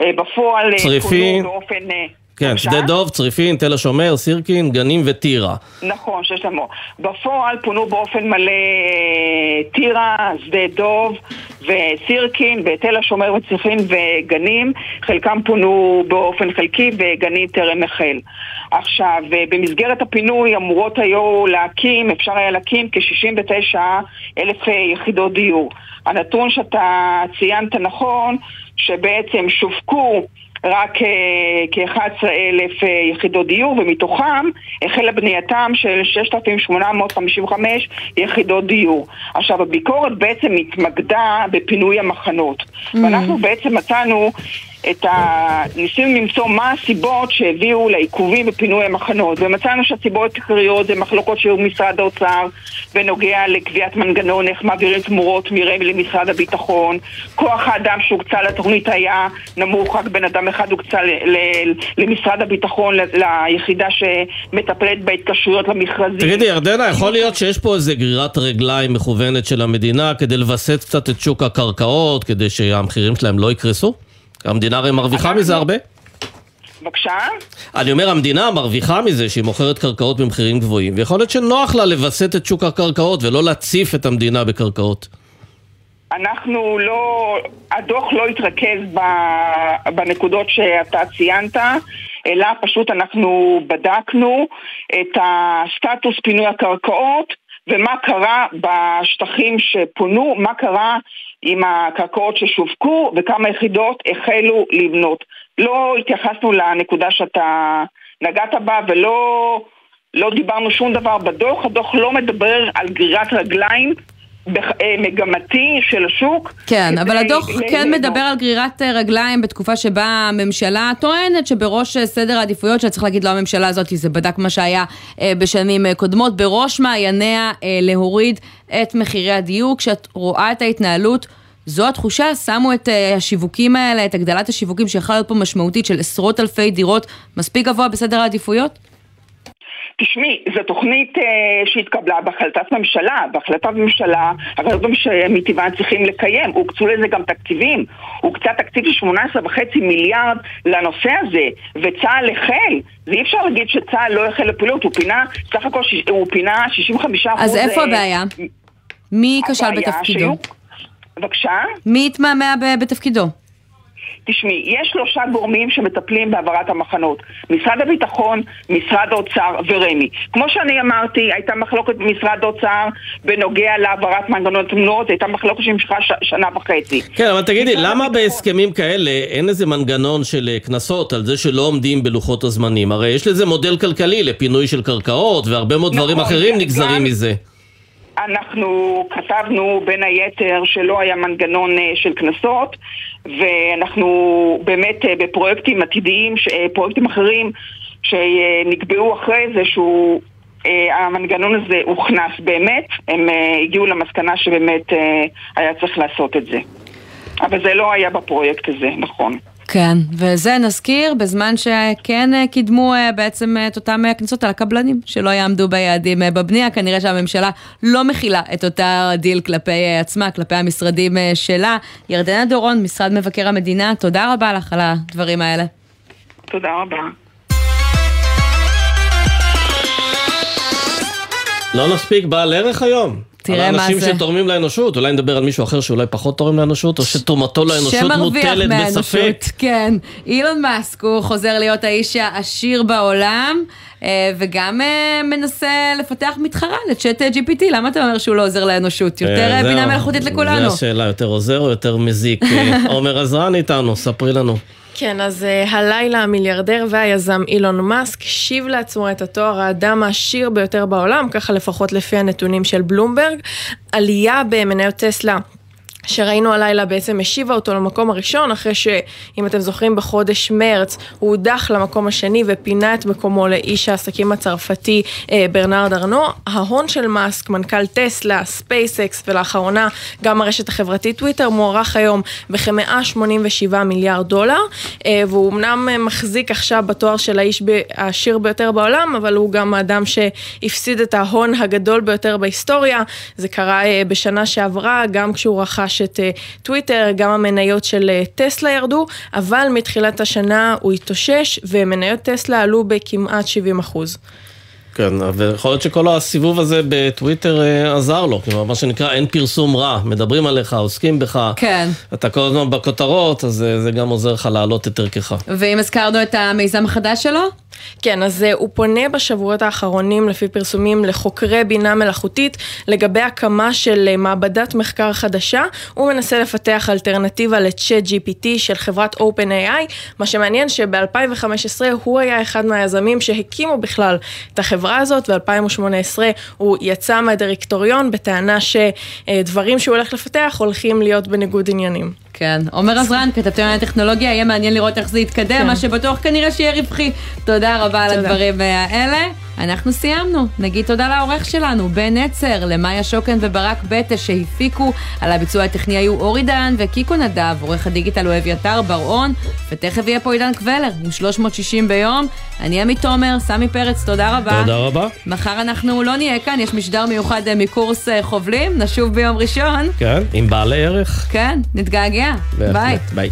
אה, בפועל אה, צריפין. פונו באופן... אה, כן? שדה דוב, צריפין, תל השומר, סירקין, גנים וטירה. נכון, שיש לנו. בפועל פונו באופן מלא אה, טירה, שדה דוב וסירקין, בתל השומר וצריפין וגנים. חלקם פונו באופן חלקי וגנים טרם החל. עכשיו, אה, במסגרת הפינוי אמורות היו להקים, אפשר היה להקים כ-69 אלף אה, יחידות דיור. הנתון שאתה ציינת נכון, שבעצם שווקו רק אה, כ-11 אלף אה, יחידות דיור, ומתוכם החלה בנייתם של 6,855 יחידות דיור. עכשיו, הביקורת בעצם התמקדה בפינוי המחנות. ואנחנו בעצם מצאנו את ה... ניסינו למצוא מה הסיבות שהביאו לעיכובים בפינוי המחנות, ומצאנו שהסיבות העיקריות זה מחלוקות שהיו במשרד האוצר בנוגע לקביעת מנגנון, איך מעבירים תמורות מרמ"י למשרד הביטחון, כוח האדם שהוקצה לתוכנית היה נמוך, רק בן אדם אחד הוקצה ל- ל- למשרד הביטחון, ל- ליחידה שמטפלת בהתקשרויות למכרזים. תגידי, ירדנה, יכול להיות שיש פה איזה גרירת רגליים מכוונת של המדינה כדי לווסת קצת את שוק הקרקעות, כדי שהמחירים שלהם לא יקרסו? המדינה הרי מרוויחה מזה הרבה. בבקשה? אני אומר, המדינה מרוויחה מזה שהיא מוכרת קרקעות במחירים גבוהים, ויכול להיות שנוח לה לווסת את שוק הקרקעות ולא להציף את המדינה בקרקעות. אנחנו לא, הדוח לא התרכז ב, בנקודות שאתה ציינת, אלא פשוט אנחנו בדקנו את הסטטוס פינוי הקרקעות ומה קרה בשטחים שפונו, מה קרה עם הקרקעות ששווקו וכמה יחידות החלו לבנות. לא התייחסנו לנקודה שאתה נגעת בה ולא לא דיברנו שום דבר בדוח, הדוח לא מדבר על גרירת רגליים מגמתי של השוק. כן, אבל הדוח כן. מדבר על גרירת אה, רגליים בתקופה שבה הממשלה טוענת שבראש אה, סדר העדיפויות, שצריך להגיד לא הממשלה הזאת, זה בדק מה שהיה אה, בשנים אה, קודמות, בראש מעייניה אה, להוריד את מחירי הדיור. כשאת רואה את ההתנהלות, זו התחושה, שמו את אה, השיווקים האלה, את הגדלת השיווקים שיכולה להיות פה משמעותית של עשרות אלפי דירות, מספיק גבוה בסדר העדיפויות? תשמעי, זו תוכנית אה, שהתקבלה בהחלטת ממשלה, בהחלטת ממשלה, החלטות מטבען צריכים לקיים, הוקצו לזה גם תקציבים, הוקצה תקציב של 18.5 מיליארד לנושא הזה, וצה"ל החל, ואי אפשר להגיד שצה"ל לא החל לפעילות, הוא פינה, סך הכל שיש- הוא פינה 65 אז איפה הבעיה? מי כשל בתפקידו? שהיו- בבקשה? מי התמהמה בתפקידו? תשמעי, יש שלושה גורמים שמטפלים בהעברת המחנות. משרד הביטחון, משרד האוצר ורמ"י. כמו שאני אמרתי, הייתה מחלוקת במשרד האוצר בנוגע להעברת מנגנון תמונות, הייתה מחלוקת שנמשכה ש- שנה וחצי. כן, אבל תגידי, למה בהסכמים כאלה אין איזה מנגנון של אה, קנסות על זה שלא עומדים בלוחות הזמנים? הרי יש לזה מודל כלכלי לפינוי של קרקעות, והרבה מאוד דברים נכון, אחרים גם- נגזרים גם- מזה. אנחנו כתבנו בין היתר שלא היה מנגנון אה, של קנסות ואנחנו באמת אה, בפרויקטים עתידיים, אה, פרויקטים אחרים שנקבעו אחרי זה שהוא אה, המנגנון הזה הוכנס באמת, הם הגיעו למסקנה שבאמת היה צריך לעשות את זה. אבל זה לא היה בפרויקט הזה, נכון. כן, וזה נזכיר בזמן שכן אה, קידמו אה, בעצם אה, את אותם קנסות על הקבלנים שלא יעמדו ביעדים בבנייה, כנראה שהממשלה לא מכילה את אותה דיל כלפי עצמה, כלפי המשרדים שלה. ירדנה דורון, משרד מבקר המדינה, תודה רבה לך על הדברים האלה. תודה רבה. לא נספיק בעל ערך היום. תראה על מה זה. שתורמים לאנושות, אולי נדבר על מישהו אחר שאולי פחות תורם לאנושות, או שתרומתו לאנושות מוטלת בספק. כן. אילון מאסק הוא חוזר להיות האיש העשיר בעולם, אה, וגם אה, מנסה לפתח מתחרה לצ'אט GPT. למה אתה אומר שהוא לא עוזר לאנושות? יותר אה, אה, בינה. מלאכותית לכולנו. זו השאלה, יותר עוזר או יותר מזיק? אה, עומר עזרן איתנו, ספרי לנו. כן, אז אה, הלילה המיליארדר והיזם אילון מאסק השיב לעצמו את התואר האדם העשיר ביותר בעולם, ככה לפחות לפי הנתונים של בלומברג. עלייה במניות טסלה. שראינו הלילה בעצם השיבה אותו למקום הראשון, אחרי שאם אתם זוכרים בחודש מרץ הוא הודח למקום השני ופינה את מקומו לאיש העסקים הצרפתי אה, ברנרד ארנו. ההון של מאסק, מנכ"ל טסלה, ספייסקס ולאחרונה גם הרשת החברתית טוויטר מוערך היום בכ-187 מיליארד דולר, אה, והוא אמנם מחזיק עכשיו בתואר של האיש העשיר ביותר בעולם, אבל הוא גם האדם שהפסיד את ההון הגדול ביותר בהיסטוריה. זה קרה אה, בשנה שעברה, גם כשהוא רכש את אה, טוויטר, גם המניות של אה, טסלה ירדו, אבל מתחילת השנה הוא התאושש, ומניות טסלה עלו בכמעט 70 אחוז. כן, ויכול להיות שכל הסיבוב הזה בטוויטר אה, עזר לו, כלומר, מה שנקרא אין פרסום רע, מדברים עליך, עוסקים בך, כן. אתה כל הזמן בכותרות, אז אה, זה גם עוזר לך להעלות את ערכך. ואם הזכרנו את המיזם החדש שלו? כן, אז אה, הוא פונה בשבועות האחרונים, לפי פרסומים, לחוקרי בינה מלאכותית לגבי הקמה של מעבדת מחקר חדשה. הוא מנסה לפתח אלטרנטיבה לצ'אט GPT של חברת OpenAI, מה שמעניין שב-2015 הוא היה אחד מהיזמים שהקימו בכלל את החברה הזאת, ב-2018 הוא יצא מהדירקטוריון בטענה שדברים שהוא הולך לפתח הולכים להיות בניגוד עניינים. כן. עומר עזרן, כתבתם על הטכנולוגיה, יהיה מעניין לראות איך זה יתקדם, כן. מה שבטוח כנראה שיהיה רווחי. תודה רבה על תודה. הדברים האלה. אנחנו סיימנו. נגיד תודה לעורך שלנו, בן נצר, למאיה שוקן וברק בטה שהפיקו. על הביצוע הטכני היו אורי דהן וקיקו נדב, עורך הדיגיטל הוא אביתר בר-און, ותכף יהיה פה עידן קבלר עם 360 ביום. אני עמית תומר, סמי פרץ, תודה רבה. תודה רבה. מחר אנחנו לא נהיה כאן, יש משדר מיוחד אה, מקורס אה, חובלים, נשוב ביום ראשון. כן, עם בעלי ערך. כן, נתגעגע. ביי. בהחלט, ביי.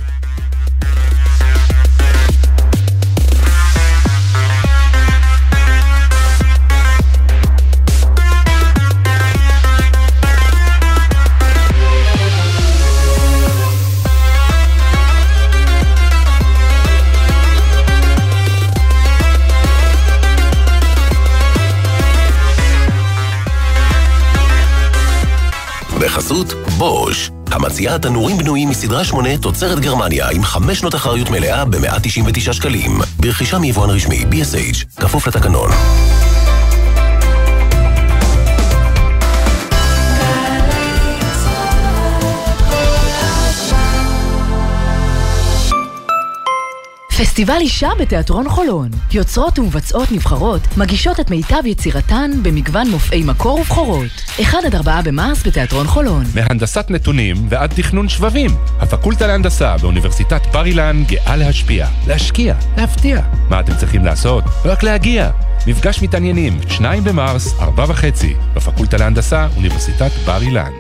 בחסות בוש, המציעה תנורים בנויים מסדרה 8 תוצרת גרמניה עם 5 שנות אחריות מלאה ב-199 שקלים. ברכישה מיבואן רשמי BSH, כפוף לתקנון. פסטיבל אישה בתיאטרון חולון. יוצרות ומבצעות נבחרות מגישות את מיטב יצירתן במגוון מופעי מקור ובכורות. 1 עד 4 במרס בתיאטרון חולון. מהנדסת נתונים ועד תכנון שבבים. הפקולטה להנדסה באוניברסיטת בר אילן גאה להשפיע, להשקיע, להפתיע. מה אתם צריכים לעשות? רק להגיע. מפגש מתעניינים, 2 במרס, 4 וחצי, בפקולטה להנדסה, אוניברסיטת בר אילן.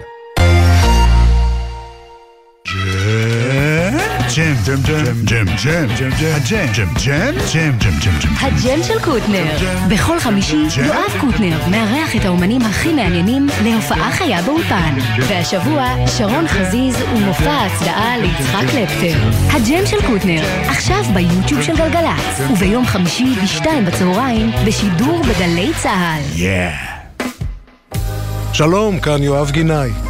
הג'ם, ג'ם, ג'ם, ג'ם, ג'ם, ג'ם, הג'ם, ג'ם, ג'ם, ג'ם, ג'ם, ג'ם, ג'ם. הג'ם של קוטנר. בכל חמישי יואב קוטנר מארח את האומנים הכי מעניינים להופעה חיה באולפן. והשבוע שרון חזיז ומופע ההצדעה ליצחק קלפטר. הג'ם של קוטנר, עכשיו ביוטיוב של גלגלצ, וביום חמישי בשתיים בצהריים בשידור בגלי צה"ל. שלום, כאן יואב גינאי.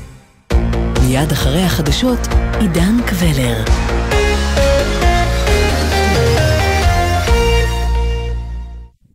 מיד אחרי החדשות, עידן קבלר.